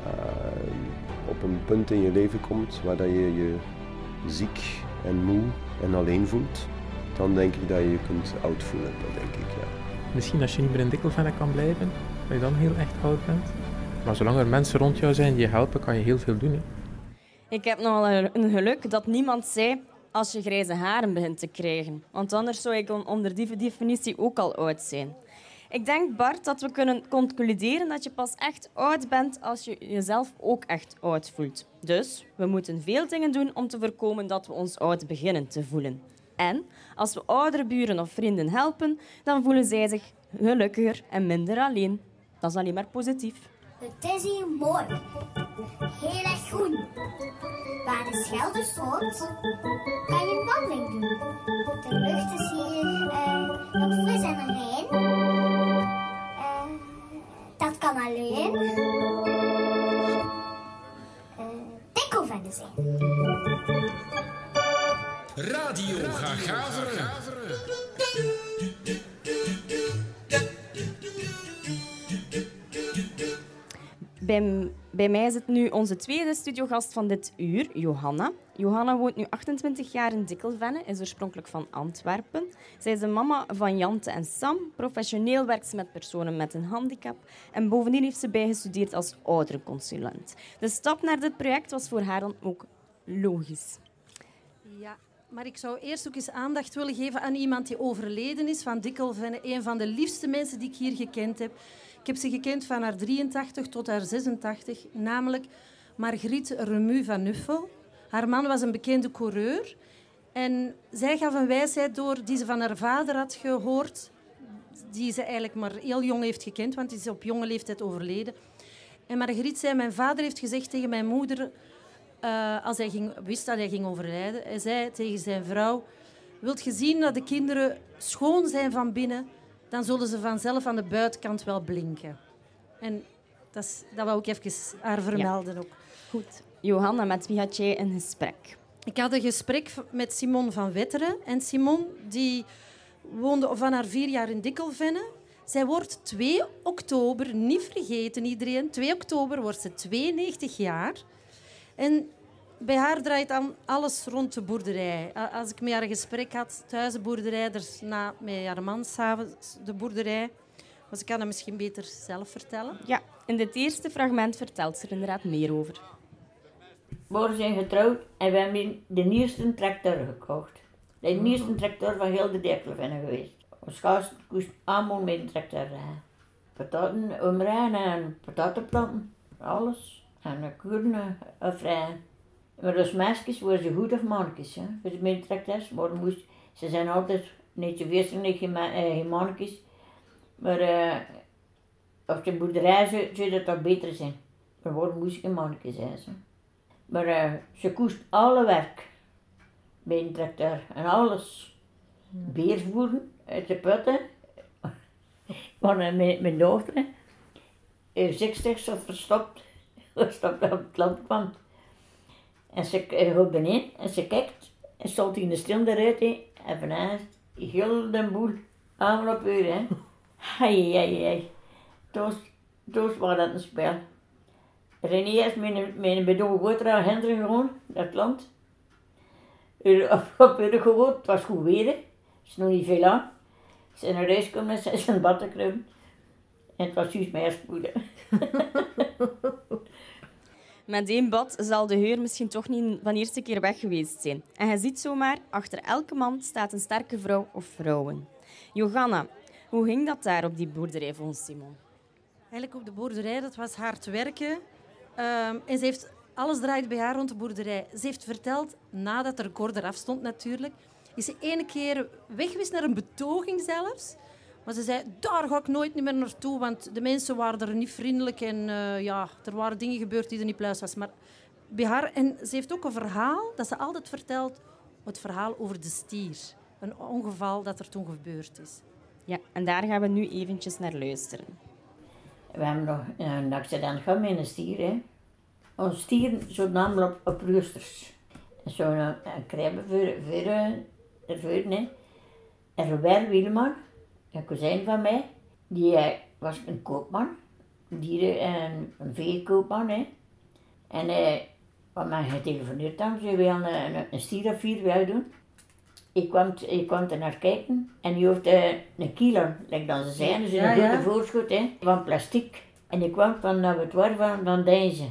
uh, op een punt in je leven komt waar dat je je ziek en moe en alleen voelt. Dan denk ik dat je je kunt oud voelen, dat denk ik, ja. Misschien als je niet meer in dikkelvennen kan blijven, dat je dan heel echt oud bent. Maar zolang er mensen rond jou zijn die je helpen, kan je heel veel doen. Hè. Ik heb nogal een geluk dat niemand zei als je grijze haren begint te krijgen. Want anders zou ik onder die definitie ook al oud zijn. Ik denk, Bart, dat we kunnen concluderen dat je pas echt oud bent als je jezelf ook echt oud voelt. Dus we moeten veel dingen doen om te voorkomen dat we ons oud beginnen te voelen. En als we oudere buren of vrienden helpen, dan voelen zij zich gelukkiger en minder alleen. Dat is alleen maar positief. Het is hier mooi. Heel erg groen. Waar de Schelde stroomt, kan je een wandeling doen. De lucht is hier uh, nog fris en rein. Uh, dat kan alleen uh, dikkelvennen zijn. Radio Gagaveren. Bij, bij mij zit nu onze tweede studiogast van dit uur, Johanna. Johanna woont nu 28 jaar in Dikkelvenne, is oorspronkelijk van Antwerpen. Zij is de mama van Jante en Sam. Professioneel werkt ze met personen met een handicap. En bovendien heeft ze bijgestudeerd als ouderenconsulent. De stap naar dit project was voor haar dan ook logisch. Ja, maar ik zou eerst ook eens aandacht willen geven aan iemand die overleden is van Dikkelvenne. Een van de liefste mensen die ik hier gekend heb. Ik heb ze gekend van haar 83 tot haar 86, namelijk Margriet Remu van Nuffel. Haar man was een bekende coureur. En zij gaf een wijsheid door die ze van haar vader had gehoord, die ze eigenlijk maar heel jong heeft gekend, want die is op jonge leeftijd overleden. En Margriet zei, mijn vader heeft gezegd tegen mijn moeder, uh, als hij ging, wist dat hij ging overlijden, hij zei tegen zijn vrouw, wilt je zien dat de kinderen schoon zijn van binnen, dan zullen ze vanzelf aan de buitenkant wel blinken. En dat, is, dat wou ik even haar vermelden Ja. ook. Goed. Johanna, met wie had jij een gesprek? Ik had een gesprek met Simon van Wetteren. En Simon die woonde van haar vier jaar in Dikkelvenne. Zij wordt 2 oktober, niet vergeten iedereen, 2 oktober wordt ze 92 jaar. En bij haar draait dan alles rond de boerderij. Als ik met haar een gesprek had, thuis de boerderij, daarna met haar man s'avonds de boerderij. Dus ik kan dat misschien beter zelf vertellen. Ja, in dit eerste fragment vertelt ze er inderdaad meer over. We zijn getrouwd en we hebben de nieuwste tractor gekocht. De nieuwste tractor van heel de Dekkelvenne geweest. Ons gast koest allemaal met een tractor rijden. Pataten omrijden en patatenplanten, alles. En de koeren afrijden. Maar als meisjes worden ze goed of mannetjes, hè. Voor de met de tractors, maar moest, ze zijn altijd niet zo geen ma- eh, geen mannetjes. Maar eh, op de boerderij zou, zou dat toch beter zijn. Maar waarom moest ik een mannetje zijn, ze. Maar eh, ze koest alle werk bij een tractor en alles. Beer voeren uit de putten. Want eh, mijn, mijn dochter 60 zo verstopt. Verstopt op het landband. En ze gaat beneden en ze kijkt En stond in de stil eruit, hè. En vanuit, heel de boel, allemaal op uur, hè. Hei, hei. Toen, toen was dat een spel. René is een bidon water aan Hendrik gewoon, dat land. Op, op uur gewoon, het was goed weer, hè. is nog niet veel aan. Zijn naar huis gekomen en zijn bad. En het was juist meer spoeden. Met één bad zal de heur misschien toch niet van eerste keer weg geweest zijn. En je ziet zomaar, achter elke man staat een sterke vrouw of vrouwen. Johanna, hoe ging dat daar op die boerderij volgens Simon? Eigenlijk op de boerderij, dat was hard werken. Ehm, en ze heeft, alles draait bij haar rond de boerderij. Ze heeft verteld, nadat record eraf stond natuurlijk, is ze ene keer weg geweest naar een betoging zelfs. Maar ze zei, daar ga ik nooit meer naartoe, want de mensen waren er niet vriendelijk en eh, ja, er waren dingen gebeurd die er niet pluis was. Maar bij haar, en ze heeft ook een verhaal dat ze altijd vertelt, het verhaal over de stier. Een ongeval dat er toen gebeurd is. Ja, en daar gaan we nu eventjes naar luisteren. We hebben nog een accident gehad met een stier. Hè. Ons stier zo namelijk op, op roosters. Zo'n uh, kribben voor, voor, ervoor, hè. En Robert Wieleman, een kozijn van mij, die eh, was een koopman. Die, eh, een, een veekoopman, hè. En eh, wat mij getelefoneerd hebben, ze wilden een, een, een stier of vier wil doen. Ik kwam, ik kwam er naar kijken en die heeft eh, een kilo, like dat ze zijn, dus Ja, een grote ja. voorschot hè, van plastic. En ik kwam van dat het waar van, van deze.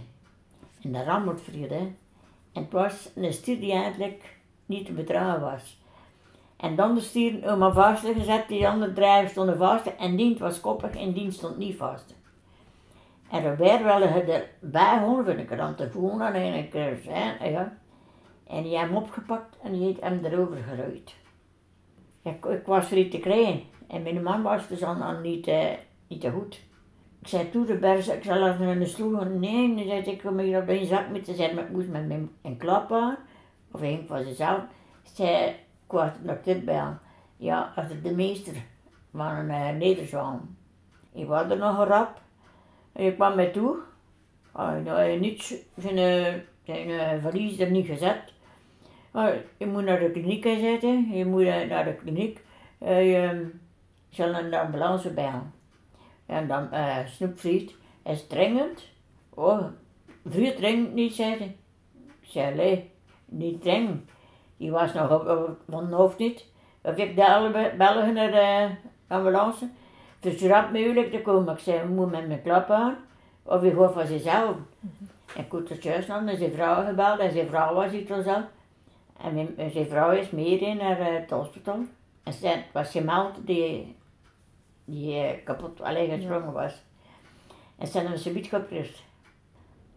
En dat rammelt hè. En het was een stier die eigenlijk niet te betrouwen was. En dan de stier om een vast gezet, die andere drijven stonden vast en die was koppig en die stond niet vast. En Robert wilde het erbij horen van de krant te voelen en een keer zijn, ja. En die hem opgepakt en die heeft hem erover geruid. Ik, ik was er niet te krijgen. En mijn man was dus dan, dan niet, eh, niet te goed. Ik zei toen de berg, ik zal even in de stoel. Nee, dan zei ik, ik kom hier op een zak met te zetten, maar ik moest met mijn een klap aan. Of een van zichzelf. Ik zei, dit bij hem. Ja, als de meester van een uh, Nederzwaan. Ik was er nog rap. En kwam mij toe. Hij had niets, zijn, eh, zijn eh, valies er niet gezet. Je moet naar de kliniek gaan zitten, je moet eh, naar de kliniek. Eh, je zal een ambulance bellen. En dan uh, snoepvriet is dringend. Oh, vuur dringend niet, zei hij. Niet dringend. Die was nog op, op- van het hoofd niet. Of ik bellen, bellen naar de ambulance. Het is rap mogelijk te komen. Ik zei, moet met mijn klap aan. Of je gaat van zichzelf. En goed, het juist is zijn vrouw gebeld en zijn vrouw was hier toen zelf. En mijn, zijn vrouw is mee naar eh, het hospital. En ze was gemeld die, die eh, kapot alleen gesprongen was. En ze hebben ze niet geprust.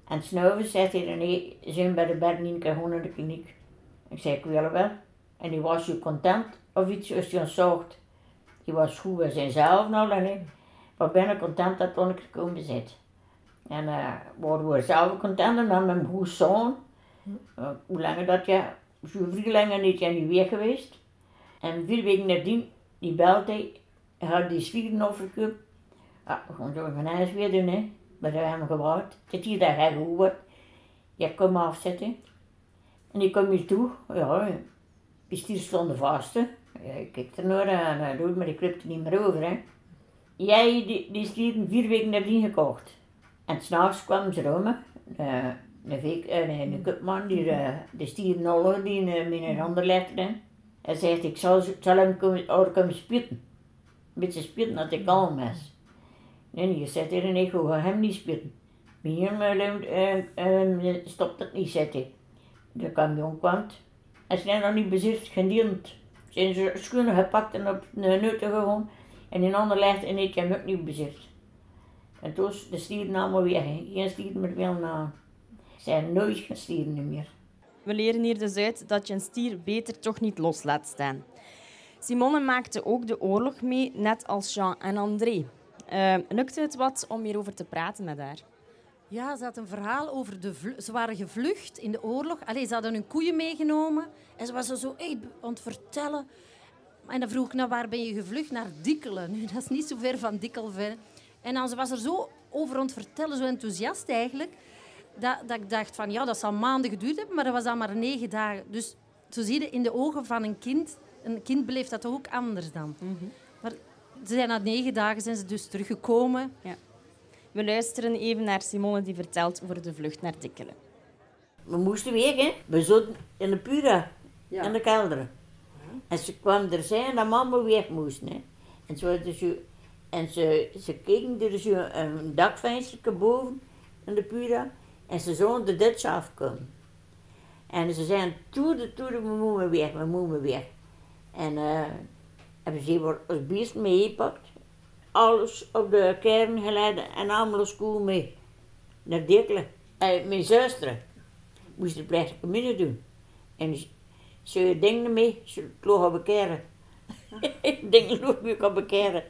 En snuiven zegt hij, nee, zijn bij de Bernienke gewoon naar de kliniek. Ik zei, ik wil wel. En die was je content of iets als je ons zocht. Die was goed bij zichzelf nou dan niet. Maar ben ik content dat toen ik gekomen zit. En eh we waren zelf content en dan mijn goede zoon. Uh, hoe langer dat je, zo veel langer niet je niet weer geweest. En vier weken nadien, die belde hij, hij had die zwieren overgekomen. Ja, we gaan zo van huis weer doen, hè. Maar we hebben hem gewaard. Het hier dat hij goed wordt. Je me afzetten. En ik kom hier toe, ja, is die stonden vast, hè. Ja, ik kijk er naar en doet, maar ik kreeg er niet meer over, hè. Jij, die, die stieren vier weken nadien gekocht. En s'nachts kwamen ze rom, eh, een, veek, eh, een, een die eh, de stieren al die met een ander hè. Hij zegt, ik zal, zal hem komen, komen spitten. Een beetje spitten dat hij kalm is. Nee, nee, je zegt er en ik ga hem niet spitten. Eh, eh, stopt het niet, zegt. De camion kwam. En ze zijn nog niet bezit, gediend. Zijn ze schoenen gepakt en op de neuten gewoon. En in ander legt en ik heb ook niet bezit. En toen is de stieren allemaal weg. hè. Geen stieren meer wel na. zijn nooit geen stieren meer. We leren hier dus uit dat je een stier beter toch niet los laat staan. Simone maakte ook de oorlog mee, net als Jean en André. Eh, lukte het wat om hierover te praten met haar? Ja, ze had een verhaal over de vlu- Ze waren gevlucht in de oorlog. Allee, ze hadden hun koeien meegenomen. En ze was er zo echt aan het vertellen. En dan vroeg ik, nou, waar ben je gevlucht? Naar Dikkelen. Nu, dat is niet zo ver van Dikkelven. En dan ze was er zo over aan het vertellen, zo enthousiast eigenlijk, dat, dat ik dacht van, ja, dat zal maanden geduurd hebben, maar dat was dan maar negen dagen. Dus zo zie je in de ogen van een kind, een kind beleeft dat toch ook anders dan. Maar ze zijn na negen dagen zijn ze dus teruggekomen. Ja. We luisteren even naar Simone die vertelt over de vlucht naar Dikkelen. We moesten weg, hè. We zaten in de Pura, in de kelder. En ze kwam er zijn dat mama weg moest, hè. En, zo, dus, je- en ze, ze keken er zo een dakvenster boven in de Pura. En ze zouden de Dutch afkomen. En ze zeiden, toede, toede, we moeten weg, we moeten weg. En eh hebben ze als beest meegepakt. Alles op de kern geleid en allemaal koe mee. Naar Dirkelen. En mijn zuster moest de plechtige communie doen. En ze- dingen mee, ze loog op dingen loog ik op bekeren.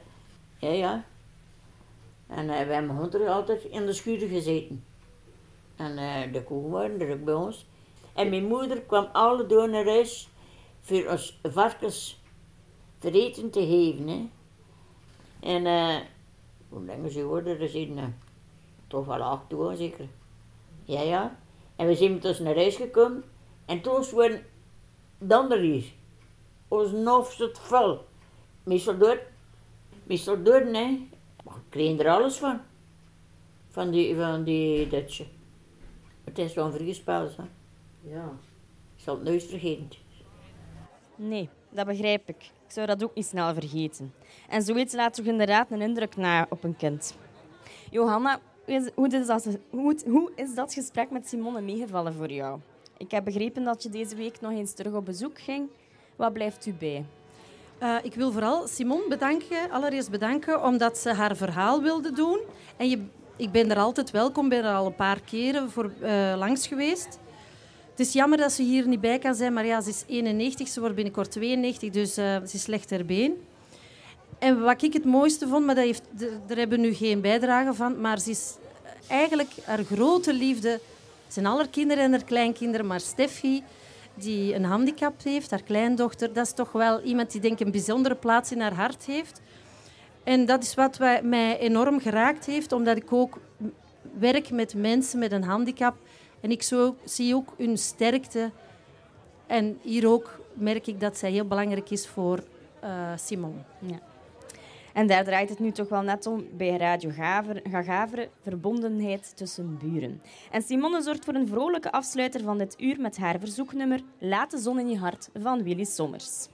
Ja, ja. En eh, we hebben hond altijd in de schuur gezeten. En eh, de koeien waren er ook bij ons. En mijn moeder kwam alle door naar huis voor ons varkens te te geven. Hè. En eh, hoe lang ze worden er eh, toch wel acht uur zeker. Ja, ja. En we zijn dus naar huis gekomen. En toen waren dan er hier. Ons nofs het vol. Meestal door. Meestal door, nee. Maar ik kreeg er alles van. Van die, van die Duitse. Het is wel een vrije hè. Ja. Ik zal het nooit vergeten. Nee, dat begrijp ik. Ik zou dat ook niet snel vergeten. En zoiets laat toch inderdaad een indruk na op een kind. Johanna, hoe is, dat, hoe, hoe is dat gesprek met Simone meegevallen voor jou? Ik heb begrepen dat je deze week nog eens terug op bezoek ging. Wat blijft u bij? Eh, ik wil vooral Simone bedanken, allereerst bedanken, omdat ze haar verhaal wilde doen. En je, ik ben er altijd welkom, ben er al een paar keren voor, eh, langs geweest. Het is jammer dat ze hier niet bij kan zijn, maar ja, ze is 91, ze wordt binnenkort 92, dus eh, ze is slecht ter been. En wat ik het mooiste vond, maar dat heeft, daar hebben we nu geen bijdrage van, maar ze is eigenlijk haar grote liefde, zijn alle kinderen en haar kleinkinderen, maar Steffi, die een handicap heeft, haar kleindochter, dat is toch wel iemand die denk ik een bijzondere plaats in haar hart heeft. En dat is wat mij enorm geraakt heeft, omdat ik ook werk met mensen met een handicap. En ik zo, zie ook hun sterkte. En hier ook merk ik dat zij heel belangrijk is voor eh, Simon. Ja. En daar draait het nu toch wel net om bij Radio Gaver, Gagaveren, verbondenheid tussen buren. En Simone zorgt voor een vrolijke afsluiter van dit uur met haar verzoeknummer Laat de zon in je hart van Willy Sommers.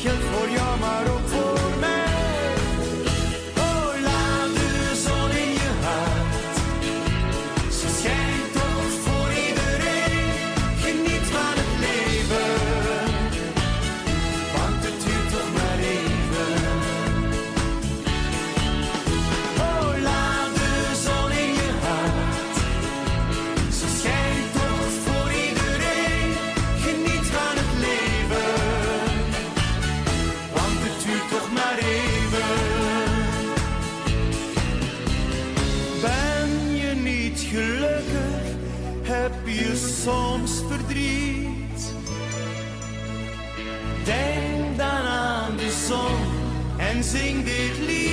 Geldt voor jou, maar ook soms verdriet? Denk dan aan de zon en zing dit lied.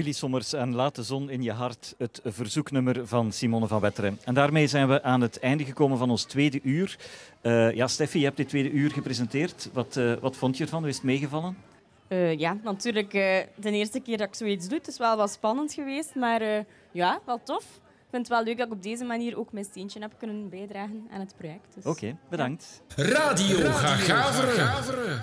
Willy Sommers en Laat de zon in je hart, het verzoeknummer van Simone van Wetteren. En daarmee zijn we aan het einde gekomen van ons tweede uur. Eh, ja, Steffi, je hebt dit tweede uur gepresenteerd. Wat, eh, wat vond je ervan? Hoe is het meegevallen? Eh, ja, natuurlijk eh, de eerste keer dat ik zoiets doe. Het is wel wat spannend geweest, maar eh, ja, wel tof. Ik vind het wel leuk dat ik op deze manier ook mijn steentje heb kunnen bijdragen aan het project. Dus, Oké, bedankt. Radio Gagaveren.